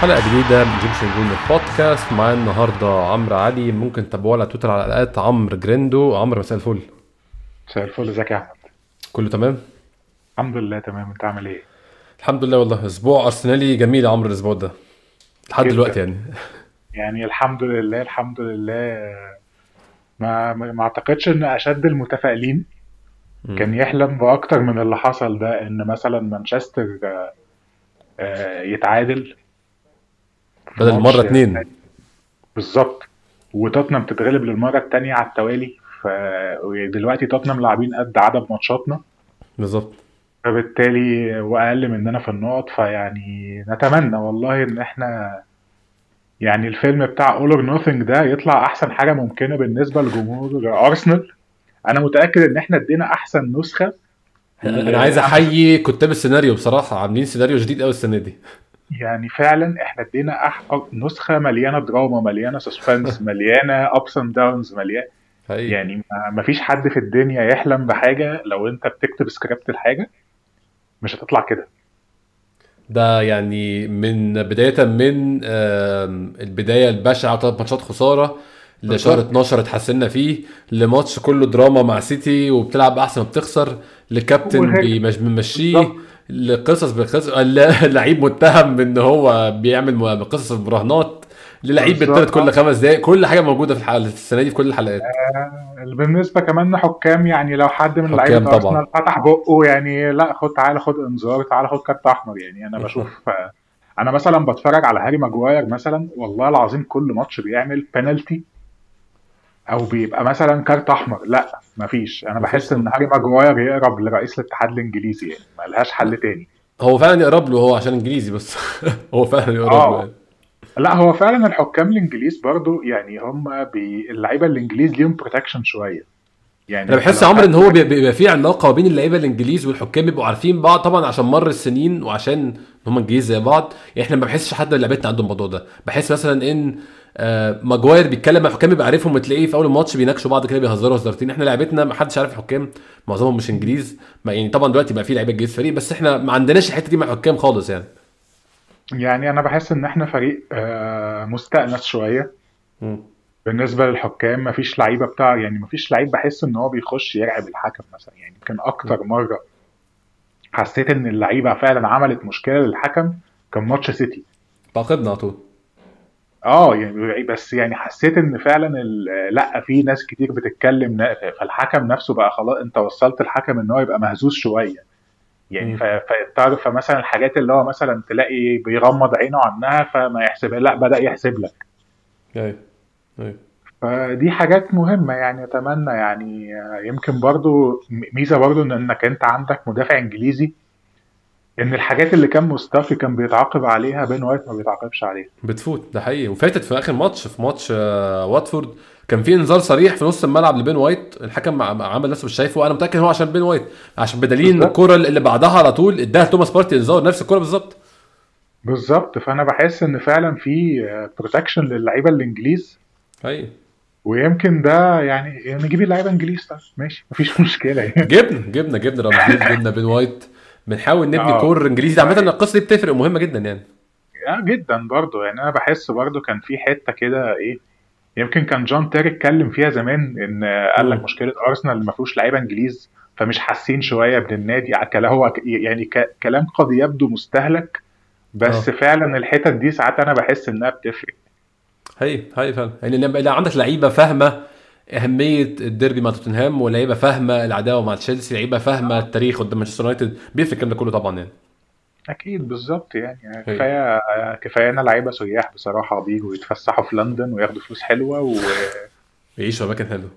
حلقة جديدة من Egyptian Gooner Podcast. معايا النهاردة عمرو علي. ممكن تتابعوه على تويتر على ال at عمرو جريندو. عمرو مساء الفل. مساء الفل. ازيك يا أحمد؟ كله تمام؟ الحمد لله تمام. انت عامل إيه؟ الحمد لله والله. أسبوع أرسنالي جميل يا عمرو الأسبوع ده. لحد. دلوقتي يعني. يعني الحمد لله الحمد لله. ما ما اعتقدش ان أشد المتفائلين كان يحلم بأكتر من اللي حصل ده إن مثلا مانشستر آه، يتعادل. بدل مرة اتنين. بالظبط. وتوتنهام تتغلب للمرة الثانية على التوالي. فدلوقتي توتنهام لاعبين قد عدد ماتشاتنا. بالظبط. فبالتالي وأقل مننا في النقط. فيعني نتمنى والله إن إحنا يعني الفيلم بتاع All or Nothing ده يطلع أحسن حاجة ممكنة بالنسبة لجمهور أرسنال. أنا متأكد إن إحنا ادينا أحسن نسخة. أنا عايز أحيي كتاب السيناريو بصراحة. عاملين سيناريو جديد قوي السنة دي. يعني فعلا إحنا ادينا أح... نسخة مليانة دراما مليانة suspense مليانة ups and downs مليانه. يعني ما- فيش حد في الدنيا يحلم بحاجة لو أنت بتكتب سكريبت الحاجة مش هتطلع كده ده يعني من بداية من آم، البداية البشعة ثلاث ماتشات خسارة لشهر بالظبط. 12 اتحسنا فيه لماتش كله دراما مع سيتي وبتلعب أحسن ما بتخسر لكابتن بيمشيه. لقصص لقصص لعيب متهم بإن هو بيعمل قصص المراهنات للعيب. بيطرد كل خمس دقايق كل حاجة موجودة في الحلقة السنة دي في كل الحلقات بالنسبة كمان لحكام يعني لو حد من طبعاً. أرسنال فتح بقه يعني لا خد تعالى خد إنذار تعالى خد كارت أحمر يعني أنا بشوف أنا مثلا بتفرج على هاري ماجواير مثلا والله العظيم كل ماتش بيعمل بينالتي أو بيبقى مثلا كارت أحمر. لا مفيش. أنا مفيش بحس إن هاري ماجواير يقرب لرئيس الاتحاد الإنجليزي يعني ملهاش حل تاني. هو فعلا يقرب له هو عشان إنجليزي بس. هو فعلا يقرب آه. له يعني. لا هو فعلا الحكام الإنجليز برضو يعني هم بي... اللعيبة الإنجليز ليهم protection شوية. يعني أنا بحس عمرو إن هو بي- بيبقى في علاقة بين اللعيبة الإنجليز والحكام بيبقوا عارفين بعض طبعا عشان مر السنين وعشان هم إنجليز زي بعض. يعني إحنا ما بحسش حد من لعيبتنا عنده الموضوع ده. بحس مثلا إن آه ماجواير بيتكلم مع الحكام بيبقى عارفهم وتلاقيه في أول الماتش بيناقشوا بعض كده بيهزروا هزارتين. إحنا لعيبتنا ما حدش عارف الحكام معظمهم مش إنجليز. ما يعني طبعا دلوقتي بقى في لعيبة إنجليز فريق بس إحنا ما عندناش الحتة دي مع الحكام خالص يعني. يعني أنا بحس إن إحنا فريق آه، مستأنس شوية. بالنسبة للحكام مفيش لعيبة بتاع يعني مفيش لعيب بحس إن هو بيخش يرعب الحكم مثلا. يعني يمكن أكتر مرة حسيت إن اللعيبة فعلا عملت مشكلة للحكم كان ماتش سيتي. تعاقبنا على طول. آه يعني بس يعني حسيت إن فعلا لأ في ناس كتير بتتكلم فالحكم نفسه بقى خلاص أنت وصلت الحكم إن هو يبقى مهزوز شوية. يعني مم. ف- فاضطر فمثلا الحاجات اللي هو مثلا تلاقي بيغمض عينه عنها فما يحسبها لأ بدأ يحسب لك. أيوه. فدي حاجات مهمة يعني أتمنى يعني آه، يمكن برضو ميزة برضو إن إنك أنت عندك مدافع إنجليزي إن الحاجات اللي كان مصطفي كان بيتعاقب عليها بين وايت ما بيتعاقبش عليها. بتفوت ده حقيقي. وفاتت في آخر ماتش في ماتش آه، واتفورد كان في إنذار صريح في نص الملعب لبين وايت. الحكم عم- عمل نفسه مش شايفه. وأنا متأكد هو عشان بين وايت عشان بدليل إن. الكرة اللي بعدها على طول اداها توماس بارتي إنذار نفس الكرة بالظبط. بالظبط. فأنا بحس إن فعلا في protection للعيبة الإنجليز حقيقي ويمكن ده يعني يعني نجيب اللعيبة إنجليز طيب. ماشي مفيش مشكلة يعني. جبنا جبنا جبنا رمزيز جبنا بين وايت. بنحاول نبني آه. core إنجليزي. عامة القصة دي بتفرق مهمه جدا يعني. آه جدا برضو. يعني أنا بحس برضو كان في حتة كده إيه يمكن كان جون تيري اتكلم فيها زمان إن قال لك. مشكلة أرسنال ما فيهوش لعيبة إنجليز فمش حاسين شوية بالنادي كلا- هو يعني كلام قد يبدو مستهلك بس آه. فعلا الحتت دي ساعات أنا بحس إنها بتفرق. هي هي فعلا يعني لما يبقى عندك لعيبة فاهمة أهمية الديربي مع توتنهام ولعيبة فاهمة العداوة مع تشيلسي لعيبة فاهمة التاريخ قدام مانشستر يونايتد بيفرق الكلام ده كله طبعا يعني أكيد بالظبط يعني هي. كفاية كفايانا لعيبة سياح بصراحة بيجوا يتفسحوا في لندن وياخدوا فلوس حلوة يعيشوا أماكن حلوة.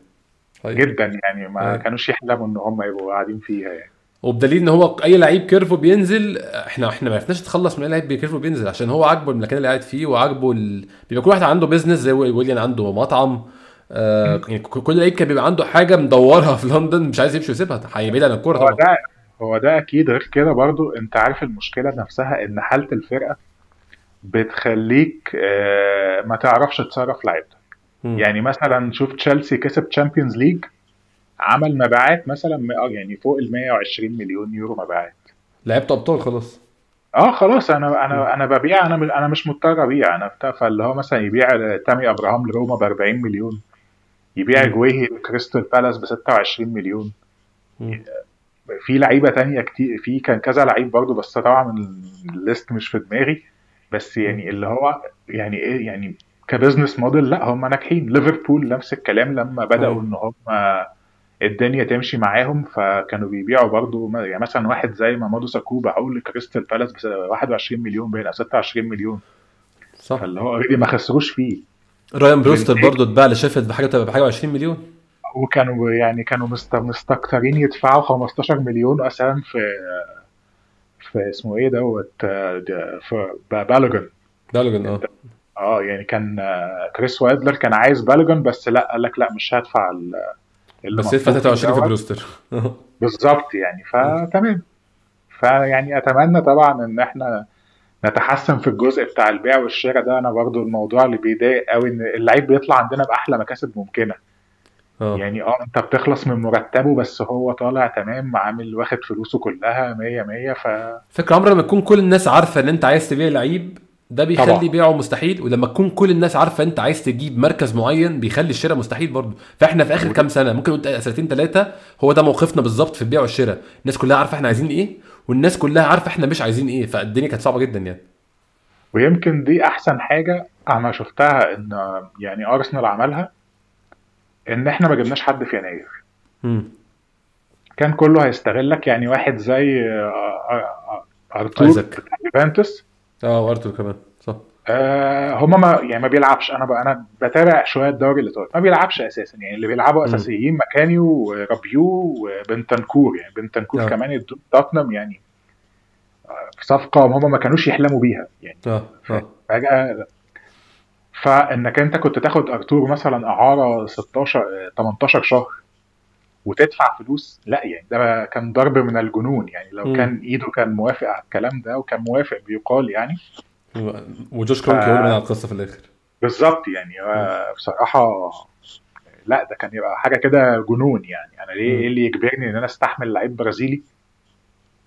وجدا يعني ما هي. كانوش يحلموا إن هم يبقوا قاعدين فيها يعني وبدليل إن هو أي لعيب curve ه بينزل إحنا إحنا ما عرفناش نتخلص من أي لعيب curve ه بينزل عشان هو عاجبه المكان اللي قاعد فيه وعاجبه ال... بيبقى كل واحد عنده business زي ويليان عنده مطعم. آه يعني كل لعيب كان بيبقى عنده حاجة مدورها في لندن مش عايز يمشي ويسيبها هي بعيد عن الكورة هو طبعا. ده هو ده أكيد. غير كده برضو أنت عارف المشكلة نفسها إن حالة الفرقة بتخليك آه، ما تعرفش تصرف لعيبتك. يعني مثلا شوف تشيلسي كسب تشامبيونز ليج عمل مبيعات مثلا م- آه، يعني فوق ال 120 مليون يورو مبيعات. لعبت أبطال خلاص. آه خلاص أنا أنا أنا ببيع أنا أنا مش مضطر أبيع أنا بتاع فاللي هو مثلا يبيع تامي أبراهام لروما ب 40 مليون يبيع جويهي لكريستال بالاس ب 26 مليون. في لعيبة تانية كتير في كان كذا لعيب برضه بس طبعا ال list مش في دماغي. بس يعني اللي هو يعني إيه يعني ك business model لأ هم ناجحين. ليفربول نفس الكلام لما بدأوا إن هم الدنيا تمشي معاهم فكانوا بيبيعوا برضه يعني مثلا واحد زي مامادو ساكو باعوه لكريستال بالاس ب 21 مليون باين أو 26 مليون. صح. فاللي هو already ما خسروش فيه. رايان بروستر برضه اتباع لشيفيلد بحاجة بحاجة 20 مليون؟ وكانوا يعني كانوا مستكترين يدفعوا 15 مليون أساسا في في اسمه إيه دوت في بالوجن بالوجن آه. آه يعني كان كريس وايلدر كان عايز بالوجن بس لأ قال لك لأ مش هدفع بس يدفع 23 في بروستر بالظبط يعني. فتمام. فيعني أتمنى طبعا إن إحنا نتحسن في الجزء بتاع البيع والشراء ده. أنا برضو الموضوع اللي بيضايق قوي إن اللعيب بيطلع عندنا بأحلى مكاسب ممكنة. أوه. يعني آه أنت بتخلص من مرتبه بس هو طالع تمام عامل واخد فلوسه كلها 100 100 ف فكرة عمر لما تكون كل الناس عارفة إن أنت عايز تبيع لعيب ده بيخلي طبعا. بيعه مستحيل ولما تكون كل الناس عارفة انت عايز تجيب مركز معين بيخلي الشراء مستحيل برضه. فاحنا في آخر كام سنة ممكن نقول سنتين ثلاثة هو ده موقفنا بالظبط في البيع والشراء الناس كلها عارفة إحنا عايزين إيه والناس كلها عارفة إحنا مش عايزين إيه فالدنيا كانت صعبة جدا يعني. ويمكن دي أحسن حاجة أنا شفتها إن يعني أرسنال عملها إن إحنا ما جبناش حد في يناير. كان كله هيستغلك يعني واحد زي آرتور بتاع يوفنتوس. آه وارتور كمان صح. آه هما ما يعني ما بيلعبش. أنا بقى أنا بتابع شوية الدوري الإيطالي. ما بيلعبش أساسا. يعني اللي بيلعبوا أساسيين مكاني ورابيو وبنتنكور. يعني بنتنكور آه. كمان توتنهام يعني صفقة هم ما كانوش يحلموا بيها. يعني آه آه. فجأة فإنك أنت كنت تاخد أرتور مثلا أعارة 16 18 شهر وتدفع فلوس. لا يعني ده كان ضرب من الجنون. يعني لو م. كان إيده كان موافق على الكلام ده وكان موافق بيقال يعني. وجوش كرونكي هو اللي على القصة في الآخر. بالظبط يعني بصراحة لا ده كان يبقى حاجة كده جنون يعني. أنا ليه إيه اللي يجبرني إن أنا أستحمل لعيب برازيلي؟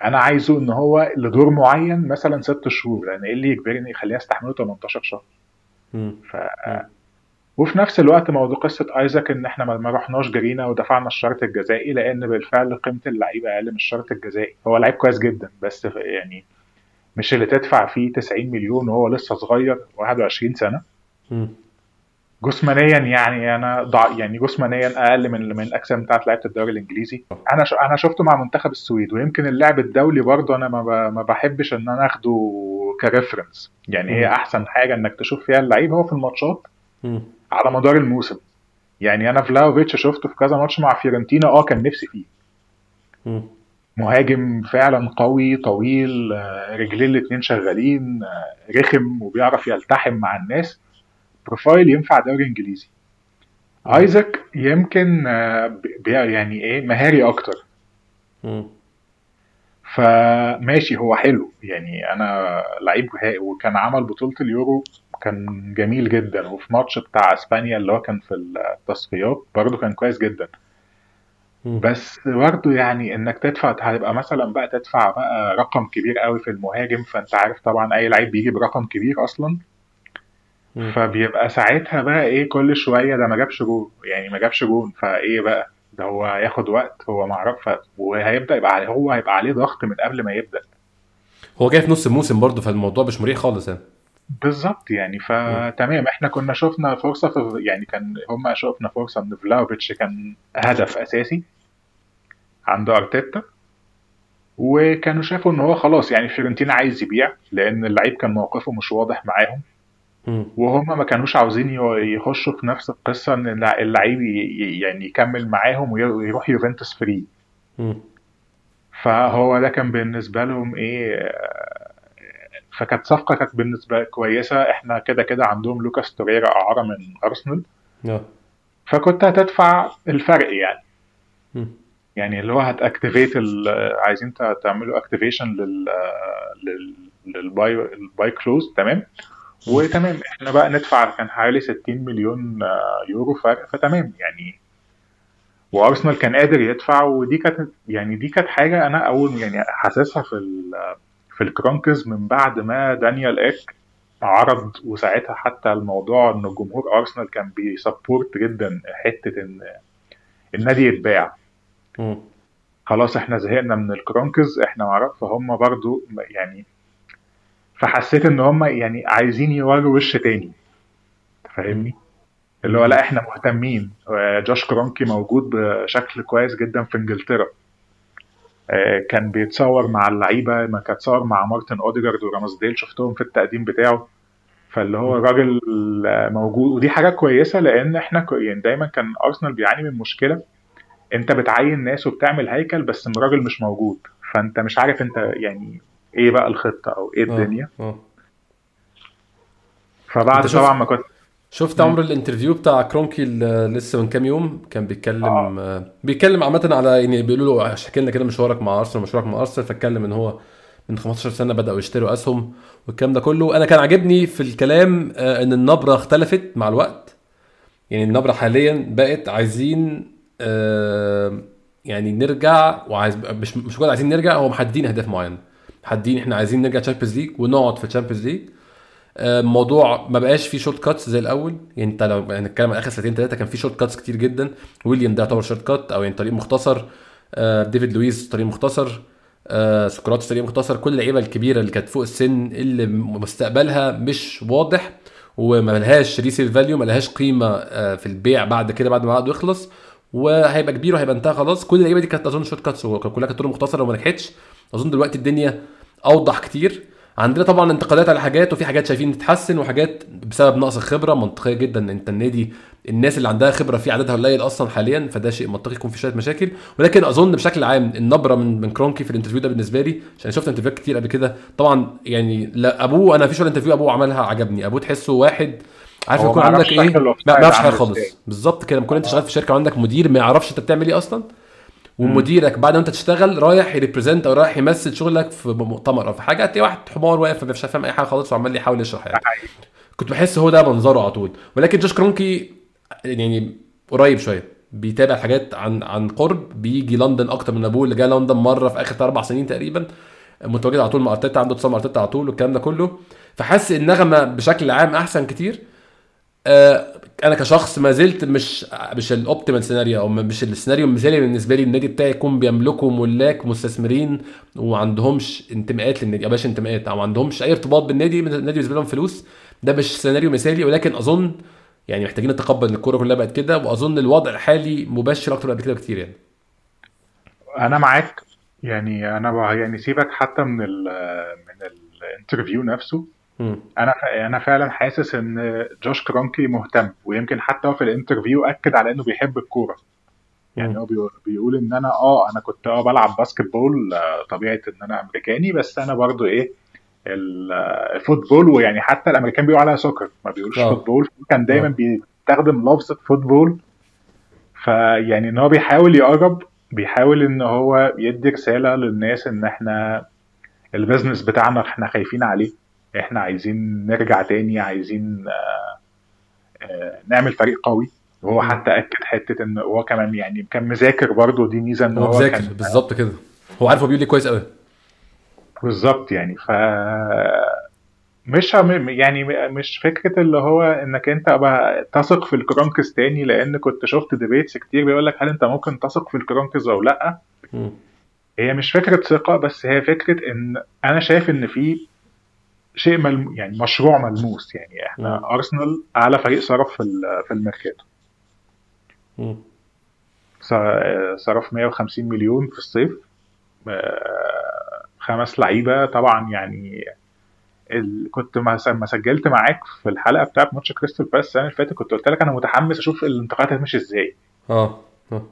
أنا عايزه إن هو لدور معين مثلا ست شهور لأن إيه اللي يجبرني يخليني أستحمله 18 شهر؟ ف وفي نفس الوقت موضوع قصة آيزاك إن إحنا ما رحناش جرينا ودفعنا الشرط الجزائي لأن بالفعل قيمة اللعيب أقل من الشرط الجزائي. هو لعيب كويس جدا بس يعني مش اللي تدفع فيه 90 مليون وهو لسه صغير 21 سنة. م. جسمانيا يعني أنا ضع يعني جسمانيا أقل من من الأجسام بتاعت لعيبة الدوري الإنجليزي. أنا ش... أنا شفته مع منتخب السويد ويمكن اللعب الدولي برضه أنا ما, ب... ما بحبش إن أنا آخده ك reference يعني هي أحسن حاجة إنك تشوف فيها اللعيب هو في الماتشات. على مدار الموسم. يعني أنا فلاوفيتش شفته في كذا ماتش مع فيورنتينا آه كان نفسي فيه. م. مهاجم فعلا قوي طويل رجلين الاتنين شغالين رخم وبيعرف يلتحم مع الناس. profile ينفع دوري إنجليزي. آيزاك يمكن يعني إيه مهاري أكتر. م. فماشي هو حلو. يعني أنا لعيب وكان عمل بطولة اليورو كان جميل جدا. وفي ماتش بتاع إسبانيا اللي هو كان في التصفيات برضه كان كويس جدا. بس برضه يعني إنك تدفع هيبقى مثلا بقى تدفع بقى رقم كبير قوي في المهاجم. فأنت عارف طبعا أي لعيب بيجي برقم كبير أصلا. فبيبقى ساعتها بقى إيه كل شوية ده ما جابش جون. يعني ما جابش جون. فإيه بقى؟ ده هو هياخد وقت. هو ما اعرف وهيبدأ يبقى عليه هو هيبقى عليه ضغط من قبل ما يبدأ. هو جاي في نص الموسم برضه فالموضوع مش مريح خالص يعني. بالظبط يعني فتمام إحنا كنا شفنا فرصه في يعني كان هم شفنا فرصه ان فلاوفيتش كان هدف أساسي عند أرتيتا وكانوا شافوا إن هو خلاص يعني فيورنتينا عايز يبيع لأن اللعيب كان موقفه مش واضح معاهم. وهم ما كانوش عاوزين يخشوا في نفس القصة إن اللعيب يعني يكمل معاهم ويروح يوفنتوس free. فهو ده كان بالنسبة لهم إيه فكانت صفقة كانت بالنسبة كويسة. إحنا كده كده عندهم لوكاس توريرا أعارة من أرسنال. فكنت هتدفع الفرق يعني. يعني اللي هو هت activate عايزين تعملوا activation لل لل buy ال buy clause. تمام؟ وتمام. إحنا بقى ندفع كان حوالي 60 مليون يورو فرق. فتمام يعني. وأرسنال كان قادر يدفع. ودي كانت يعني دي كانت حاجة أنا أول يعني حاسسها في في الكرونكز من بعد ما دانيال إك عرض وساعتها حتى الموضوع إن جمهور أرسنال كان بي support جدا حتة إن النادي يتباع. خلاص إحنا زهقنا من الكرونكز إحنا معرف فهم برضو يعني فحسيت إن هم يعني عايزين يوروا وش تاني. فاهمني؟ اللي هو لا إحنا مهتمين. جوش كرونكي موجود بشكل كويس جدا في إنجلترا. آه، كان بيتصور مع اللعيبة ما كان اتصور مع مارتن أوديجارد ورامسديل شفتهم في التقديم بتاعه. فاللي هو الراجل موجود. ودي حاجة كويسة لأن إحنا يعني دايما كان أرسنال بيعاني من مشكلة. أنت بتعين ناس وبتعمل هيكل بس الراجل مش موجود. فأنت مش عارف أنت يعني إيه بقى الخطة أو إيه آه، الدنيا. فبعد طبعا ما كنت شفت عمرو ال interview بتاع كرونكي لسه من كام يوم؟ كان بيتكلم آه. آه. بيتكلم عامة على يعني بيقولوا له احكي لنا كده مشوارك مع أرسنال مشوارك مع أرسنال فاتكلم إن هو من 15 سنة بدأوا يشتروا أسهم والكلام ده كله. أنا كان عاجبني في الكلام آه إن النبرة اختلفت مع الوقت. يعني النبرة حاليا بقت عايزين آه يعني نرجع وعايز مش مش عايزين نرجع هو محددين أهداف معينة. محددين إحنا عايزين نرجع Champions League ونقعد في Champions League الموضوع ما بقاش فيه shortcuts زي الأول. يعني انت لو هنتكلم عن آخر سنتين ثلاثة كان في shortcuts كتير جدا. ويليام ده يعتبر shortcut أو يعني طريق مختصر. آه، ديفيد لويس طريق مختصر. آه، سقراطس طريق مختصر. كل اللعيبة الكبيرة اللي كانت فوق السن اللي مستقبلها مش واضح وما لهاش resale value ما لهاش قيمة آه، في البيع بعد كده بعد ما عقده يخلص. وهيبقى كبير وهيبقى انتهى خلاص. كل اللعيبة دي كانت أظن shortcuts كلها كانت طرق مختصرة وما نجحتش. أظن دلوقتي الدنيا أوضح كتير. عندنا طبعا انتقادات على حاجات وفي حاجات شايفين تتحسن وحاجات بسبب نقص الخبرة. منطقية جدا أنت النادي الناس اللي عندها خبرة في عددها قليل أصلا حاليا فده شيء منطقي يكون في شوية مشاكل. ولكن أظن بشكل عام النبرة من من كرونكي في ال interview ده بالنسبة لي عشان شفت interviewهات كتير قبل كده طبعا يعني لا أبوه أنا في شوية interview أبوه عملها عجبني. أبوه تحسه واحد عارف يكون عندك إيه؟ ما بيعرفش حاجة خالص. بالظبط كده لما تكون أنت شغال في شركة وعندك مدير ما يعرفش أنت بتعمل إيه أصلا. ومديرك بعد ما انت تشتغل رايح ي represent أو رايح يمثل شغلك في مؤتمر أو في حاجة هتلاقي واحد حمار واقف مش فاهم أي حاجة خالص وعمال يحاول يشرح يعني. كنت بحس هو ده منظره على طول. ولكن جوش كرونكي يعني قريب شوية بيتابع حاجات عن عن قرب بيجي لندن أكتر من أبوه اللي جه لندن مرة في آخر أربع سنين تقريبا متواجد على طول مع أرتيتا عنده اتصال مع أرتيتا على طول والكلام ده كله. فحاسس النغمة بشكل عام أحسن كتير. أنا كشخص ما زلت مش مش ال optimal scenario أو مش السيناريو المثالي بالنسبة لي النادي بتاعي يكون بيملكه ملاك مستثمرين وما عندهمش انتماءات للنادي أو مش انتماءات أو ما عندهمش أي ارتباط بالنادي النادي بالنسبة لهم فلوس ده مش سيناريو مثالي ولكن أظن يعني محتاجين نتقبل إن الكورة كلها بقت كده وأظن الوضع الحالي مبشر أكتر من كده بكتير يعني. أنا معاك يعني أنا يعني سيبك حتى من ال من ال interview نفسه أنا أنا فعلا حاسس إن جوش كرونكي مهتم ويمكن حتى في ال interview أكد على إنه بيحب الكورة. يعني هو بيقول إن أنا آه أنا كنت آه بلعب basketball آه، طبيعة إن أنا أمريكاني بس أنا برضو إيه ال football ويعني حتى الأمريكان بيقولوا عليها soccer ما بيقولوش أوه. football كان دايما. بيستخدم لفظة football فيعني إن هو بيحاول يقرب بيحاول إن هو يدي رسالة للناس إن إحنا ال business بتاعنا إحنا خايفين عليه. إحنا عايزين نرجع تاني عايزين آه، آه، نعمل فريق قوي. وهو حتى أكد حتة إن هو كمان يعني كان مذاكر برضه دي ميزة إن هو, هو مذاكر بالظبط كده. هو عارف هو بيقول لي كويس قوي. بالظبط يعني. ف مش يعني مش فكرة اللي هو إنك أنت بقى تثق في الكرونكس تاني لأن كنت شفت debates كتير بيقول لك هل أنت ممكن تثق في الكرونكس أو لأ. هي مش فكرة ثقة بس هي فكرة إن أنا شايف إن في شيء ملم... يعني مشروع ملموس يعني إحنا م. أرسنال أعلى فريق صرف في في الميركاتو. صرف 150 مليون في الصيف. آه، خمس لعيبة طبعا يعني ال... كنت ما سجلت معاك في الحلقة بتاعت ماتش كريستال بالاس السنة اللي فاتت كنت قلت لك أنا متحمس أشوف الانتقالات هتمشي إزاي. آه, آه.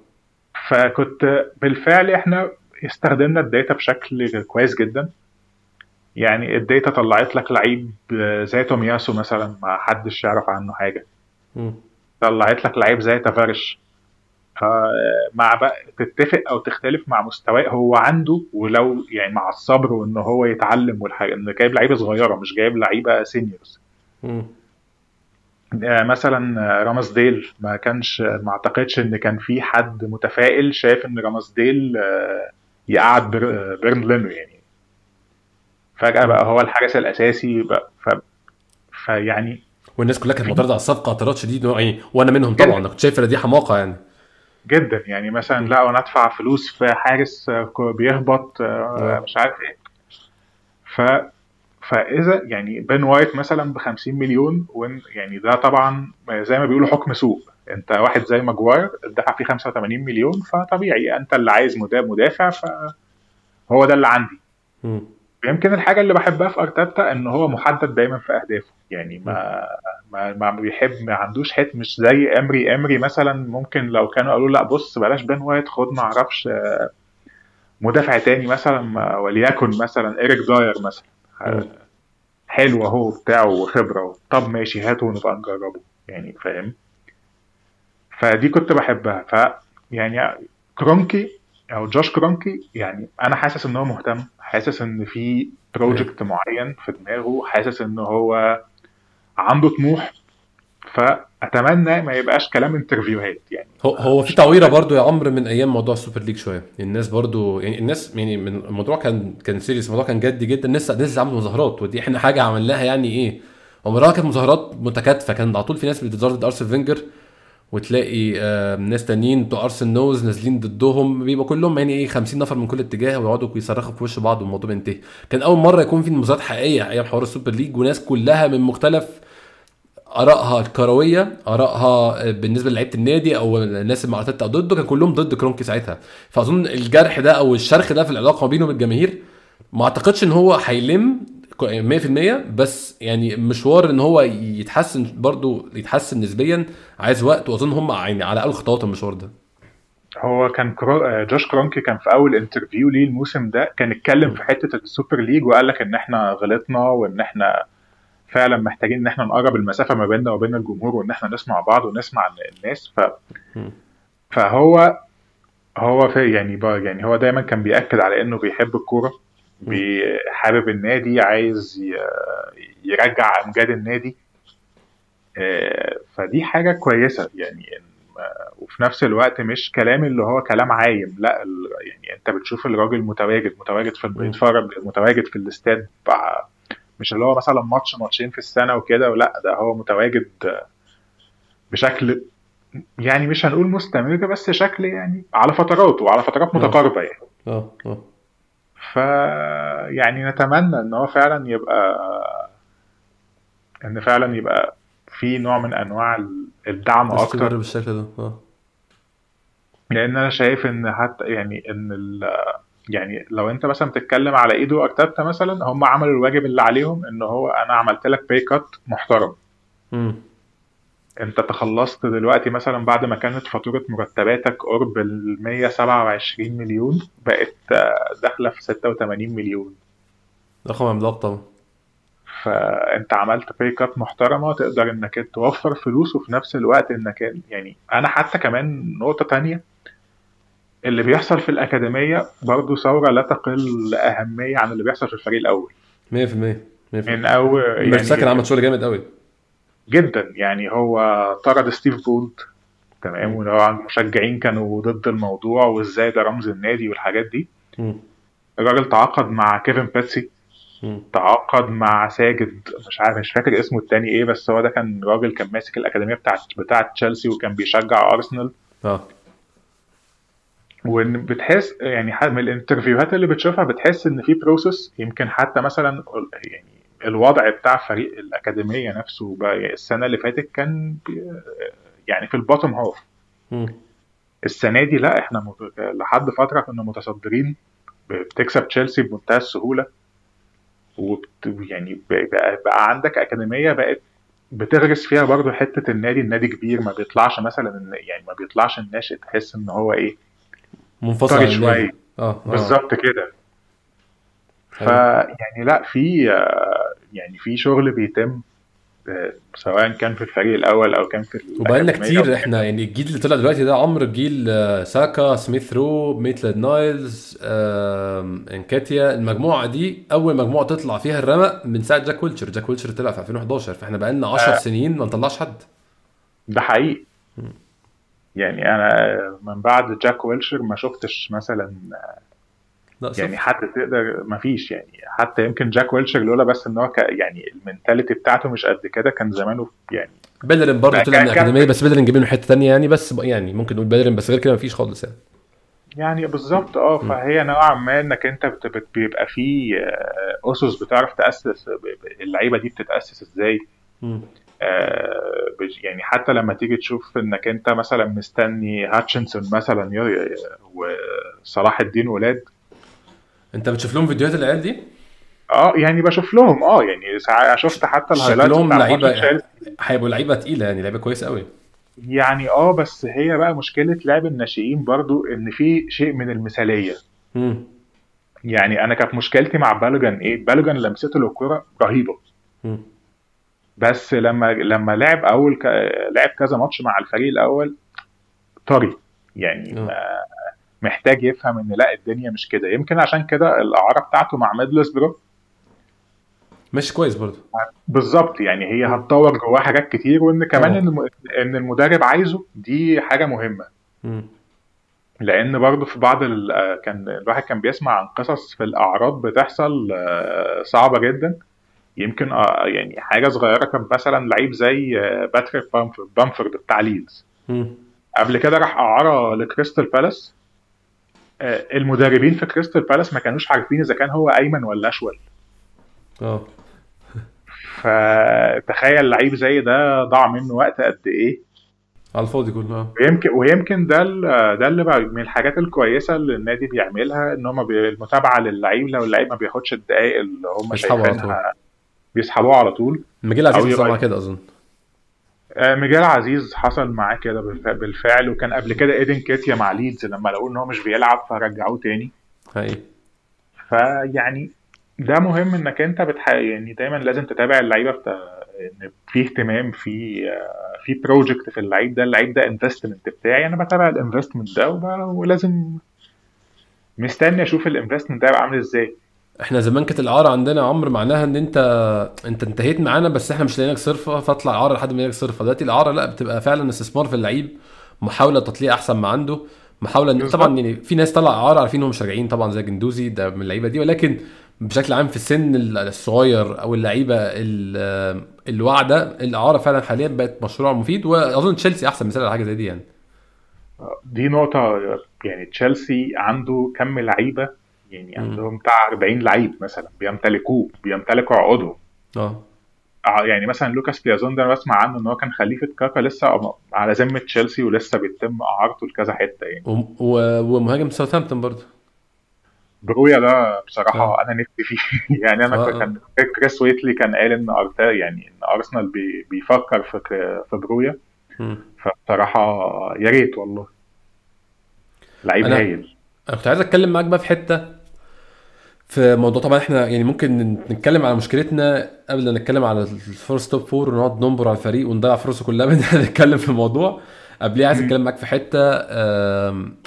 فكنت بالفعل إحنا استخدمنا ال data بشكل كويس جدا. يعني ال data طلعت لك لعيب زي تومياسو مثلا ما حدش يعرف عنه حاجة. م. طلعت لك لعيب زي تافاريش مع بقى تتفق أو تختلف مع مستواه هو عنده ولو يعني مع الصبر وان هو يتعلم والحاجة ان جايب لعيبة صغيرة مش جايب لعيبة seniors مثلا رامسديل ما كانش ما أعتقدش إن كان في حد متفائل شايف إن رامسديل يقعد بيرند لينو يعني. فجأة بقى هو الحارس الأساسي بقى. ف... فيعني والناس كلها كانت معترضه على الصفقة اعتراض شديد يعني وأنا منهم طبعا. أنا كنت شايف ان دي حماقه يعني. جدا. يعني مثلا لا وأنا أدفع فلوس في حارس بيهبط آه، مش عارف إيه. ف فإذا يعني بن وايت مثلا ب 50 مليون وإن يعني ده طبعا زي ما بيقولوا حكم سوق. أنت واحد زي ماجواير دفع فيه 85 مليون فطبيعي أنت اللي عايز مدافع فهو ده اللي عندي. يمكن الحاجة اللي بحبها في أرتيتا إن هو محدد دايما في أهدافه. يعني ما ما, ما بيحب ما عندوش حت مش زي إيمري إيمري مثلا ممكن لو كانوا قالوا لا بص بلاش بن وايت خد ما أعرفش مدافع تاني مثلا وليكن مثلا إيريك داير مثلا. حلو أهو بتاعه وخبرة طب ماشي هاته ونبقى نجربه. يعني فاهم؟ فدي كنت بحبها. ف يعني كرونكي أو جوش كرونكي يعني أنا حاسس إن هو مهتم. حاسس إن في project معين في دماغه حاسس إن هو عنده طموح فأتمنى ما يبقاش كلام interview هات يعني. هو هو في تعويره برضو يا عمرو من أيام موضوع السوبر ليج شوية. الناس برضو يعني الناس يعني من الموضوع كان كان serious الموضوع كان جدي جدا. الناس الناس عملوا مظاهرات ودي إحنا حاجة عملناها يعني إيه؟ عمرها كانت مظاهرات متكاتفة كان على طول في ناس بتتظاهر ضد أرسين فينجر وتلاقي آه ناس تانيين بتوع ارسنال نوز نازلين ضدهم. بيبقى كلهم يعني إيه 50 نفر من كل اتجاه ويقعدوا يصرخوا في وش بعض والموضوع بينتهي. كان أول مرة يكون في مظاهرات حقيقية أيام حوار السوبر ليج وناس كلها من مختلف آرائها الكروية آرائها بالنسبة للعيبة النادي أو الناس اللي أرتيتا ضده كان كلهم ضد كرونكي ساعتها. فأظن الجرح ده أو الشرخ ده في العلاقة ما بينه وبين الجماهير ما أعتقدش إن هو هيلم 100% بس يعني مشوار إن هو يتحسن برضو يتحسن نسبيا عايز وقت وأظن هم يعني على أقل خطوات المشوار ده. هو كان كرو... جوش كرونكي كان في أول interview ليه الموسم ده كان اتكلم في حتة السوبر ليج وقال لك إن إحنا غلطنا وإن إحنا فعلا محتاجين إن إحنا نقرب المسافة ما بيننا وبين الجمهور وإن إحنا نسمع بعض ونسمع الناس. ف فهو هو في يعني يعني هو دايما كان بيأكد على إنه بيحب الكورة. حابب النادي عايز يرجع أمجاد النادي. آه، فدي حاجة كويسة. يعني وفي نفس الوقت مش كلام اللي هو كلام عايم. لا يعني أنت بتشوف الراجل متواجد متواجد في بيتفرج متواجد في الاستاد مش اللي هو مثلا ماتش ماتشين في السنة وكده. ولا ده هو متواجد بشكل يعني مش هنقول مستمر بس شكل يعني على فترات وعلى فترات متقاربة يعني. آه آه. ف يعني نتمنى إن هو فعلا يبقى إن فعلا يبقى في نوع من أنواع الدعم أكتر. بالشكل ده آه. لأن أنا شايف إن حتى يعني إن ال يعني لو أنت مثلا بتتكلم على إيدو أرتيتا مثلا هم عملوا الواجب اللي عليهم إن هو أنا عملت لك باي كات محترم. م. انت تخلصت دلوقتي مثلا بعد ما كانت فاتورة مرتباتك قرب ال 127 مليون بقت داخلة في 86 مليون. رقم عملاق طبعا. فانت عملت باي كات محترمة تقدر انك توفر فلوس وفي نفس الوقت انك يعني أنا حتى كمان نقطة تانية اللي بيحصل في الأكاديمية برضه ثورة لا تقل أهمية عن اللي بيحصل في الفريق الأول. 100% 100% من أول يعني ميرتساكر عمل شغل جامد قوي جدا. يعني هو طرد ستيف بولد تمام ولو المشجعين كانوا ضد الموضوع وإزاي ده رمز النادي والحاجات دي. الراجل تعاقد مع كيفن بيتسي. تعاقد مع ساجد مش عارف مش فاكر اسمه التاني إيه بس هو ده كان راجل كان ماسك الأكاديمية بتاعت بتاعت تشيلسي وكان بيشجع أرسنال. آه. وإن بتحس يعني من ال interview هات اللي بتشوفها بتحس إن في process يمكن حتى مثلا يعني الوضع بتاع فريق الأكاديمية نفسه بقى السنة اللي فاتت كان يعني في ال bottom half. السنة دي لا إحنا لحد فترة كنا متصدرين بتكسب تشيلسي بمنتهى السهولة. وبت يعني بقى, بقى عندك أكاديمية بقت بتغرس فيها برضو حتة النادي النادي كبير ما بيطلعش مثلا يعني ما بيطلعش الناشئ تحس إن هو إيه منفصل شوية. آه, آه. بالظبط كده. فيعني لا في يعني في شغل بيتم سواء كان في الفريق الأول أو كان في وبقالنا كتير إحنا يعني الجيل اللي طلع دلوقتي ده عمر جيل ساكا سميث رو ميتلاند نايلز إنكيتيا. المجموعة دي أول مجموعة تطلع فيها الرمق من ساعة جاك ويلشر جاك ويلشر طلع في 2011 فإحنا بقالنا 10 آه. سنين ما نطلعش حد. ده حقيقي. يعني أنا من بعد جاك ويلشر ما شفتش مثلا لا يعني حد تقدر ما فيش يعني. حتى يمكن جاك ويلشر لولا بس إن هو يعني ال mentality بتاعته مش قد كده كان زمانه يعني بيلرين برضه طلع من الأكاديمية بس بيلرين جايبينه حتة ثانية يعني بس يعني ممكن نقول بيلرين بس غير كده ما فيش خالص يعني. يعني بالظبط آه فهي نوعا ما إنك أنت بيبقى في آه، أسس بتعرف تأسس اللعيبة دي بتتأسس إزاي. آه يعني حتى لما تيجي تشوف إنك أنت مثلا مستني هاتشنسون مثلا وصلاح الدين ولاد انت بتشوف لهم فيديوهات العيال دي؟ آه يعني بشوف لهم آه يعني شفت حتى ال highlight شكلهم لعيبة هيبقوا لعيبة تقيلة يعني لعيبة كويسة قوي يعني آه بس هي بقى مشكلة لعب الناشئين برضو إن في شيء من المثالية م. يعني أنا كانت مشكلتي مع بالوجان إيه بالوجان لمسته للكوره رهيبة م. بس لما لما لعب أول ك... لعب كذا ماتش مع الفريق الأول طري يعني م. محتاج يفهم إن لا الدنيا مش كده. يمكن عشان كده الأعارة بتاعته مع ميدلسبرو مش كويس برضه. بالظبط يعني هي هتطور جواه حاجات كتير وإن كمان أوه. إن المدرب عايزه دي حاجة مهمة. م. لأن برضه في بعض كان الواحد كان بيسمع عن قصص في الأعراض بتحصل آه، صعبة جدا. يمكن آه، يعني حاجة صغيرة كان مثلا لعيب زي آه، باتريك بامفورد بتاع ليدز. قبل كده راح أعارة لكريستال بالاس. المدربين في كريستال بالاس ما كانوش عارفين إذا كان هو أيمن ولا أشول. آه. فتخيل لعيب زي ده ضاع منه وقت قد إيه. على الفاضي كله آه. ويمكن ويمكن ده ده اللي بقى من الحاجات الكويسة اللي النادي بيعملها إن هم المتابعة للعيب لو اللعيب ما بياخدش الدقائق اللي هم شايفينها بيسحبوه على طول. ميجيل عزيز معاه كده أظن. آه، ميجيل عزيز حصل معاه كده بالفعل وكان قبل كده إيدي نكيتيا مع ليدز لما لقوا إن هو مش بيلعب فرجعوه تاني. هاي فيعني ده مهم إنك أنت بتح... يعني دايما لازم تتابع اللعيبة بتا... إن في اهتمام في في project في اللعيب ده اللعيب ده investment بتاعي أنا بتابع ال investment ده وب... ولازم مستني أشوف الانفستمنت ده عامل إزاي. إحنا زمان كانت الأعارة عندنا عمر معناها إن انت أنت انتهيت معانا بس إحنا مش لاقيين لك صرفة فاطلع أعارة لحد ما يلاقي صرفة. دلوقتي الأعارة لا بتبقى فعلا استثمار في اللعيب محاولة تطليع أحسن ما عنده محاولة طبعا يعني في ناس طلع أعارة عارفين إنهم مش راجعين طبعا زي جندوزي ده من اللعيبة دي ولكن بشكل عام في السن الصغير أو اللعيبة الواعدة الأعارة فعلا حاليا بقت مشروع مفيد وأظن تشيلسي أحسن مثال على حاجة زي دي يعني. دي نقطة يعني تشيلسي عنده كم لعيبة يعني عندهم بتاع 40 لعيب مثلا بيمتلكوه بيمتلكوا عقودهم آه. يعني مثلا لوكاس بيازون ده بسمع عنه إن هو كان خليفة كاكا لسه على ذمة تشيلسي ولسه بيتم إعارته لكذا حتة يعني. ومهاجم ساوثهامبتون برضه. برويا ده بصراحة آه. أنا نفسي فيه. يعني أنا آه. كان كريس ويتلي كان قال إن أرتيتا يعني إن أرسنال بي بيفكر في في برويا. فبصراحة يا ريت والله. لعيب هايل. أنا كنت عايز أتكلم معاك بقى في حتة في موضوع طبعا إحنا يعني ممكن نتكلم على مشكلتنا قبل ما نتكلم على ال first top four ونقعد ننبر على الفريق ونضيع فرصة كلها من نتكلم في الموضوع. قبليه عايز أتكلم معاك في حتة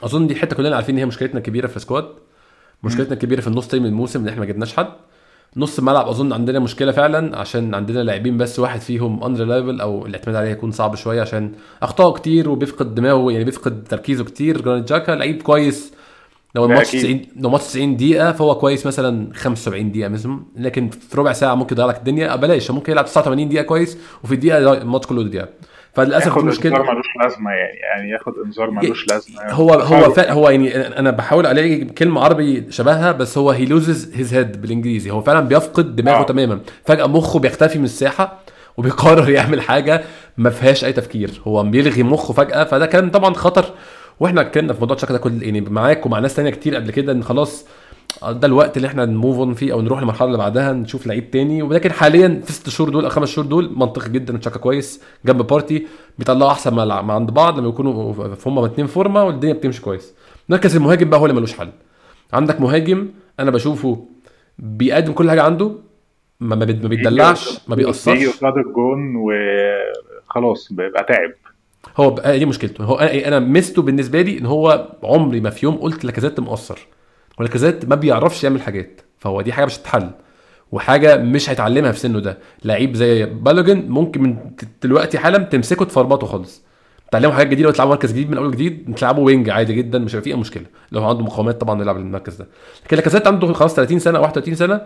أظن دي حتة كلنا عارفين إن هي مشكلتنا الكبيره في ال squad. مشكلتنا الكبيره في النص تاني من الموسم إن إحنا ما جبناش حد. نص الملعب أظن عندنا مشكلة فعلا عشان عندنا لاعبين بس واحد فيهم unreliable أو الاعتماد عليه هيكون صعب شوية عشان اخطائه كتير وبيفقد دماغه يعني بيفقد تركيزه كتير. جرانيت تشاكا لعيب كويس لو الماتش 90 لو الماتش 90 دقيقة فهو كويس مثلا 75 دقيقة مثلا. لكن في ربع ساعة ممكن يضيع لك الدنيا. بلاش. ممكن يلعب 89 دقيقة كويس وفي الدقيقه الماتش كله دقيقة. فللأسف المشكلة انذار ملوش لازمة يعني. يعني ياخد انذار ملوش لازمة. يعني هو هو هو يعني أنا بحاول ألاقي كلمة عربي شبهها بس هو he loses his head بالإنجليزي. هو فعلا بيفقد دماغه آه. تماما. فجأة مخه بيختفي من الساحة وبيقرر يعمل حاجة ما فيهاش أي تفكير. هو بيلغي مخه فجأة فده كان طبعا خطر وإحنا اتكلمنا في موضوع شكل ده كل يعني معاك ومع ناس تانية كتير قبل كده ان خلاص ده الوقت اللي إحنا ن move on فيه أو نروح للمرحلة اللي بعدها نشوف لعيب تاني. ولكن حاليا في ست شهور دول أو خمس شهور دول منطقي جدا تشاكا كويس جنب بارتي بيطلعوا أحسن ما عند بعض لما يكونوا هم اتنين فورمة والدنيا بتمشي كويس. مركز المهاجم بقى هو اللي ملوش حل. عندك مهاجم أنا بشوفه بيقدم كل حاجة عنده ما ما بيتدلعش ما بيقصرش بيجي قصاد الجون وخلاص بيبقى تعب. هو دي مشكلته. هو أنا أنا ميزته بالنسبة لي إن هو عمري ما في يوم قلت لاكازيت مقصر. ولاكازيت ما بيعرفش يعمل حاجات فهو دي حاجة مش هتتحل. وحاجة مش هيتعلمها في سنه ده. لعيب زي بالوجن ممكن من دلوقتي حالا تمسكه تفربطه خالص. تعلموا حاجات جديدة وتلعبوا مركز جديد من أول جديد تلعبوا وينج عادي جدا مش هيبقى فيه أي مشكلة. لو عنده مقومات طبعا يلعب المركز ده. لكن لاكازيت عنده خلاص 30 سنة 31 سنة